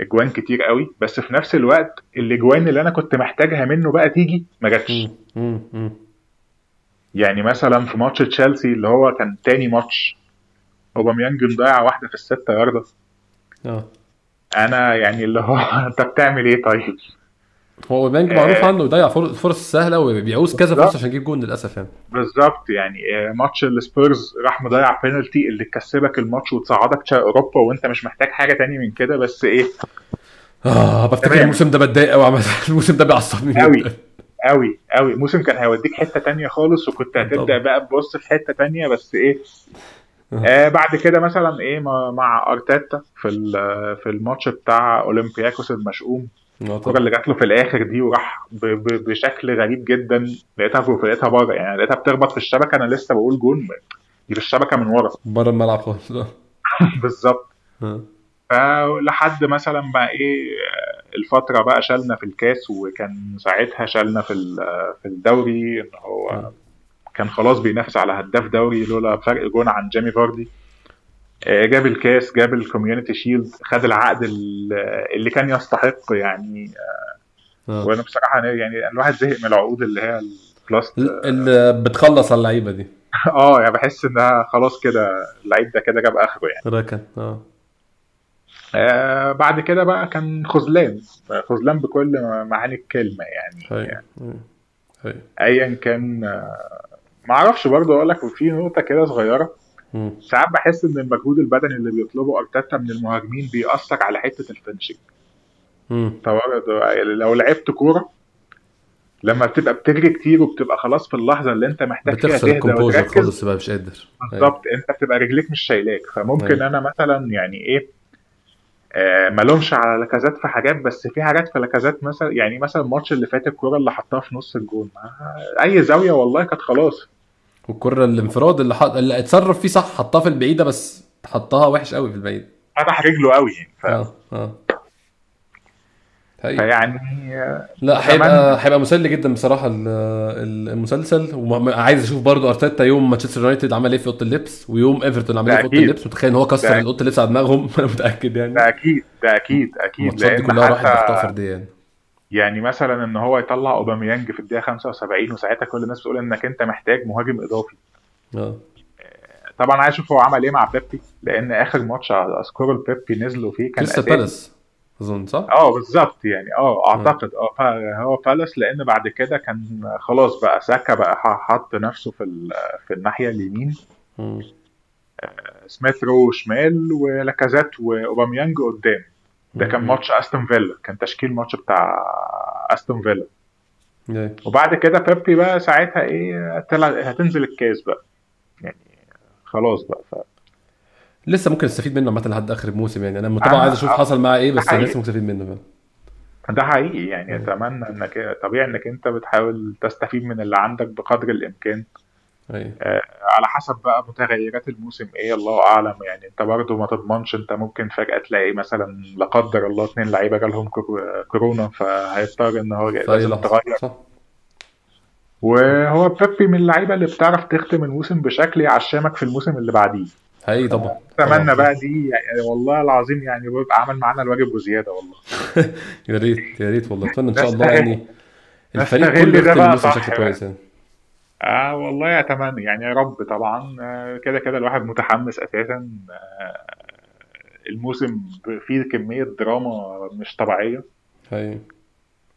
إجوان كتير قوي. بس في نفس الوقت الإجوان اللي أنا كنت محتاجها منه بقى تيجي ما جاتش. يعني مثلا في ماتش تشيلسي اللي هو كان تاني ماتش أوباميانج مضيع واحدة في الستة ياردة. آه. أنا يعني اللي هو أنت بتعمل إيه طيب؟ هو آه. معروف عنه يضيع فر- فرص سهلة وبيعوز كذا. فرصة عشان يجيب جون للأسف يعني بالظبط يعني آه، ماتش السبيرز راح مضيع بينالتي اللي تكسبك الماتش وتصعدك تشا- أوروبا وأنت مش محتاج حاجة تاني من كده بس إيه آه بفتكر. الموسم ده بتضايق قوي الموسم ده بيعصبني قوي. قوي قوي موسم كان هيوديك حتة تانية خالص وكنت هتبدأ. بقى تبص في حتة تانية بس إيه آه. آه بعد كده مثلا إيه مع, أرتيتا في في الماتش بتاع أولمبياكوس المشؤوم طبعا اللي جات له في الآخر دي وراح ب- ب- بشكل غريب جدا لقيتها في لقيتها بره. يعني لقيتها بتخبط في الشبكة أنا لسه بقول جون دي في الشبكة من ورا. بره الملعب خالص. آه. بالظبط. آه. فلحد مثلا بقى إيه آه، الفترة بقى شالنا في الكاس وكان ساعتها شالنا في في الدوري إن هو كان خلاص بينافس على هداف دوري لولا فرق جون عن جيمي فاردي. آه، جاب الكاس جاب ال Community Shield خد العقد ال- اللي كان يستحق يعني آه. وأنا بصراحة يعني الواحد زهق من العقود اللي هي ال plus اللي بتخلص على اللعيبة دي. آه يعني بحس إنها خلاص كده اللعيب ده كده جاب آخره يعني. ركن آه. آه بعد كده بقى كان خذلان خذلان بكل معاني الكلمة يعني حقيقي حقيقي. ايا كان آه، ما أعرفش برضه أقول لك في نقطة كده صغيرة. ساعات بحس إن المجهود البدني اللي بيطلبه أرتيتا من المهاجمين بيأثر على حتة الفينشنج لو لعبت كورة لما بتبقى بتجري كتير وبتبقى خلاص في اللحظة اللي أنت محتاج فيها تهدى وتركز خالص بقى مش قادر. بالظبط أنت بتبقى رجليك مش شايلاك. فممكن أيوة. أنا مثلا يعني إيه آه ملومش على لاكازات في حاجات بس في حاجات في لاكازات مثلا يعني مثلا الماتش اللي فات الكورة اللي حطها في نص الجون. أي زاوية والله كانت خلاص. والكره الانفراد اللي حط... اللي اتصرف فيه صح حطها في البعيدة بس حطها وحش قوي في البعيد. فتح رجله قوي يعني ف... آه آه. حقيقي. فيعني آه، لا أتمنى- هيبقى هيبقى مسلي جدا بصراحة ال- ال- المسلسل. وعايز أشوف برضو أرتيتا يوم مانشستر يونايتد عمل إيه في أوضة اللبس ويوم إيفرتون عمل إيه في أوضة. اللبس. متخيل إن هو كسر اوضه اللبس على دماغهم؟ أنا متأكد يعني. ده أكيد ده أكيد أكيد الماتشات دي كلها راحت باخطاء حتى فرديه يعني يعني مثلا إن هو يطلع أوباميانج في الدقيقة 75 وساعتها كل الناس بتقول إنك أنت محتاج مهاجم إضافي آه طبعا عايز أشوف هو عمل إيه مع بيبي لأن آخر ماتش أذكره لبيبي نزلوا فيه كان أساسي. Palace أظن صح؟ آه بالظبط يعني آه أعتقد آه فا- هو Palace لأن بعد كده كان خلاص بقى ساكا بقى حط نفسه في في الناحية اليمين مم. سميث رو شمال ولاكازيت وأوباميانج قدام ده كان. ماتش استون فيلا كان تشكيل ماتش بتاع استون فيلا. وبعد كده بيبي بقى ساعتها إيه هتنزل الكاس بقى يعني خلاص بقى ف... لسه ممكن نستفيد منه عامة لحد آخر الموسم يعني أنا طبعا عايز أشوف. حصل معاه إيه بس. لسه ممكن نستفيد منه فعلا ده حقيقي يعني أتمنى انك طبيعي إنك أنت بتحاول تستفيد من اللي عندك بقدر الإمكان آه، على حسب بقى متغيرات الموسم إيه الله أعلم. يعني أنت برضو ما تضمنش أنت ممكن فجأة تلاقي مثلا لا قدر الله اتنين لعيبة جالهم كور- كورونا فهيضطر إن هو اي لازم تغير. صح. وهو بيبي من اللعيبة اللي بتعرف تختم الموسم بشكل يعشمك في الموسم اللي بعديه. حقيقي طبعا. أتمنى بقى دي يعني والله العظيم يعني بيبقى عمل معانا الواجب وزياده والله. يا ريت يا ريت والله. أتمنى إن شاء الله يعني الفريق كله يختم الموسم بشكل. كويس يعني. آه والله أتمنى. يعني يا رب طبعا آه، كده كده الواحد متحمس أساسا. آه، الموسم فيه كمية دراما مش طبيعية. حقيقي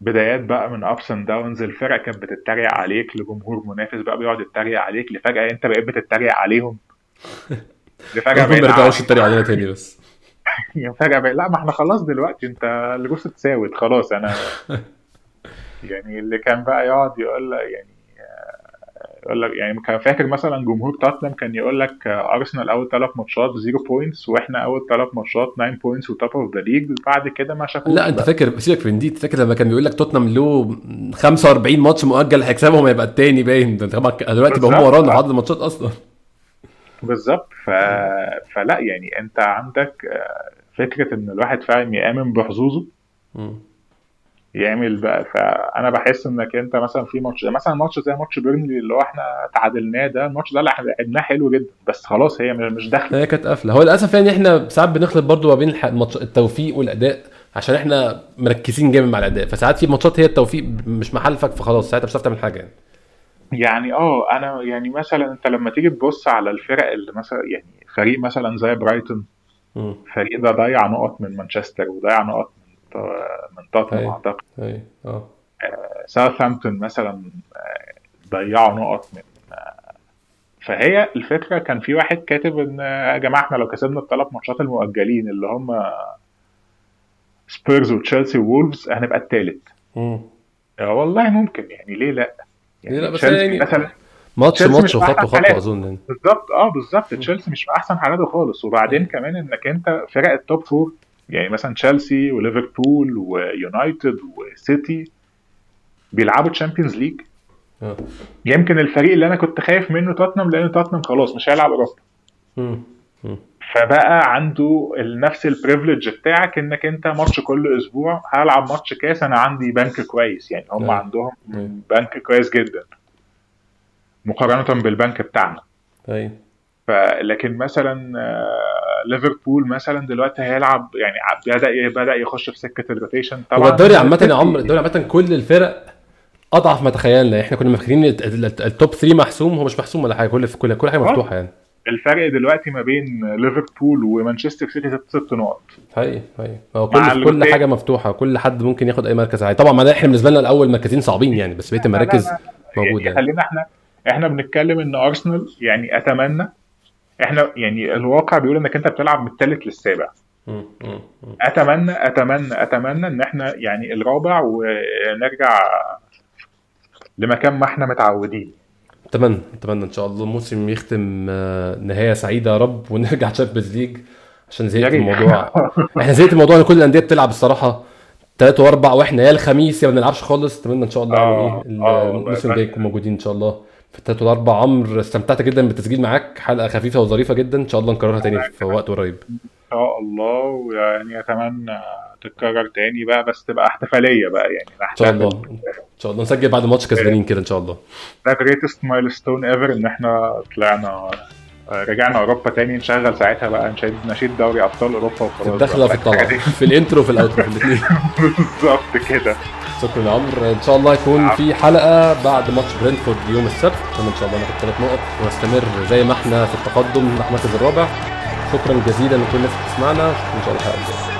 بدايات بقى من ups and downs الفرق كانت بتتريق عليك لجمهور منافس بقى بيقعد يتريق عليك لفجأة أنت بقيت بتتريق عليهم. لفجأة ما يرجعوش يتريقوا علينا تاني بس. فجأة بقى لا ما إحنا خلاص دلوقتي انت الجوز اتساوت خلاص. أنا يعني اللي كان بقى يقعد يقول لك يعني آه، يقول لك يعني كان فاكر مثلا جمهور توتنهام كان يقول لك آه، ارسنال أول ثلاث ماتشات zero points وإحنا أول ثلاث ماتشات 9 points و top of the league بعد كده ما شافوش لا أنت. فاكر سيبك من دي فاكر لما كان بيقول لك توتنهام له 45 ماتش مؤجل هيكسبهم هيبقى التاني باين ده دلوقتي بقى هم. ورانا في عدد الماتشات أصلا بالظبط ف... فلا يعني أنت عندك آه، فكرة إن الواحد فعلا يآمن بحظوظه. يعمل بقى. فأنا بحس إنك أنت مثلا في ماتش مثلا ماتش زي ماتش بيرنلي اللي هو إحنا تعادلناه ده الماتش ده اللي إحنا لعبناه حلو جدا بس خلاص هي مش داخلة. هي كانت قافلة. هو للأسف يعني إحنا ساعات بنخلط برضو ما بين الماتش التوفيق والأداء عشان إحنا مركزين جامد مع الأداء. فساعات في ماتشات هي التوفيق مش محلفك فخلاص ساعتها مش هتعرف تعمل حاجة يعني. يعني آه أنا يعني مثلا أنت لما تيجي تبص على الفرق اللي مثلا يعني فريق مثلا زي برايتون مم. الفريق ده ضيع نقط من مانشستر وضيع نقط من من توتنهام أيوة. أعتقد. أي آه. ساوثهامبتون مثلا آه، ضيعوا نقط من آه، فهي الفكرة كان في واحد كاتب إن آه، يا جماعة إحنا لو كسبنا الثلاث ماتشات المؤجلين اللي هم سبيرز وتشيلسي وولفز هنبقى الثالث. والله ممكن يعني ليه لأ؟ ليه لأ، بس يعني- مثلا ماتش ماتش وخطوه خطوه. أظن يعني. بالظبط آه بالظبط. تشيلسي مش في أحسن حالاته خالص. وبعدين كمان إنك أنت فرق ال top four يعني مثلا تشيلسي وليفربول ويونايتد وسيتي بيلعبوا Champions League آه. يمكن الفريق اللي أنا كنت خايف منه توتنهام لأن توتنهام خلاص مش هيلعب أوروبا. فبقى عنده نفس ال privilege بتاعك إنك أنت ماتش كل أسبوع هلعب ماتش كاس أنا عندي بنك كويس. يعني هم أيوة. عندهم. بنك كويس جدا. مقارنة بالبنك بتاعنا. أي. فلكن مثلا آه، ليفربول مثلا دلوقتي هيلعب يعني بدأ بدأ يخش في سكة ال rotation طبعا. هو الدوري عامة يا عمرو الدوري عامة كل الفرق أضعف ما تخيلنا. إحنا كنا ال- ال top 3 محسوم هو مش محسوم ولا حاجة كل كل كل حاجة مفتوحة يعني. الفرق دلوقتي ما بين ليفربول ومانشستر سيتي ست ست نقط. حقيقي حقيقي هو كل كل. حاجة مفتوحة كل حد ممكن ياخد أي مركز عادي. طبعا ما إحنا بالنسبة لنا الأول مركزين صعبين يعني بس بقيه المراكز موجودة يعني خلينا إحنا إحنا بنتكلم إن أرسنال يعني أتمنى إحنا يعني الواقع بيقول انك انت بتلعب من الثالث للسابع. اتمنى اتمنى اتمنى ان إحنا يعني الرابع ونرجع لمكان ما إحنا متعودين اتمنى اتمنى ان شاء الله الموسم يختم آه، نهاية سعيدة يا رب ونرجع Champions League عشان زهقت. الموضوع إحنا زهقت الموضوع ان كل الأندية بتلعب الصراحة ثلاث واربع وإحنا يا الخميس يا ما بنلعبش خالص اتمنى ان شاء الله يعني آه، إيه آه، الموسم. الجاي نكون موجودين إن شاء الله في الثلاث والاربع عمرو استمتعت جدا بالتسجيل معاك. حلقة خفيفة وظريفة جدا. إن شاء الله نكررها تاني في وقت قريب. إن شاء الله. ويعني أتمنى تتكرر تاني بقى بس تبقى احتفالية بقى. يعني إن شاء الله. إن شاء الله. نسجل بعد ماتش كسبانين كده إن شاء الله. ده greatest milestone ever إن إحنا طلعنا رجعنا أوروبا تاني نشغل ساعتها بقى نشيد نشيد دوري أبطال أوروبا وخلاص في الدخلة بقى. الطلعة. في ال intro وفي ال outro في الاثنين بالظبط كده. شكرا يا عمرو. إن شاء الله يكون في حلقة بعد ماتش برينتفورد يوم السبت. إن شاء الله ناخد ثلاث نقط ونستمر زي ما إحنا في التقدم نحو المركز الرابع. شكرا جزيلا لكل الناس اللي بتسمعنا. إن شاء الله الحلقة الجايه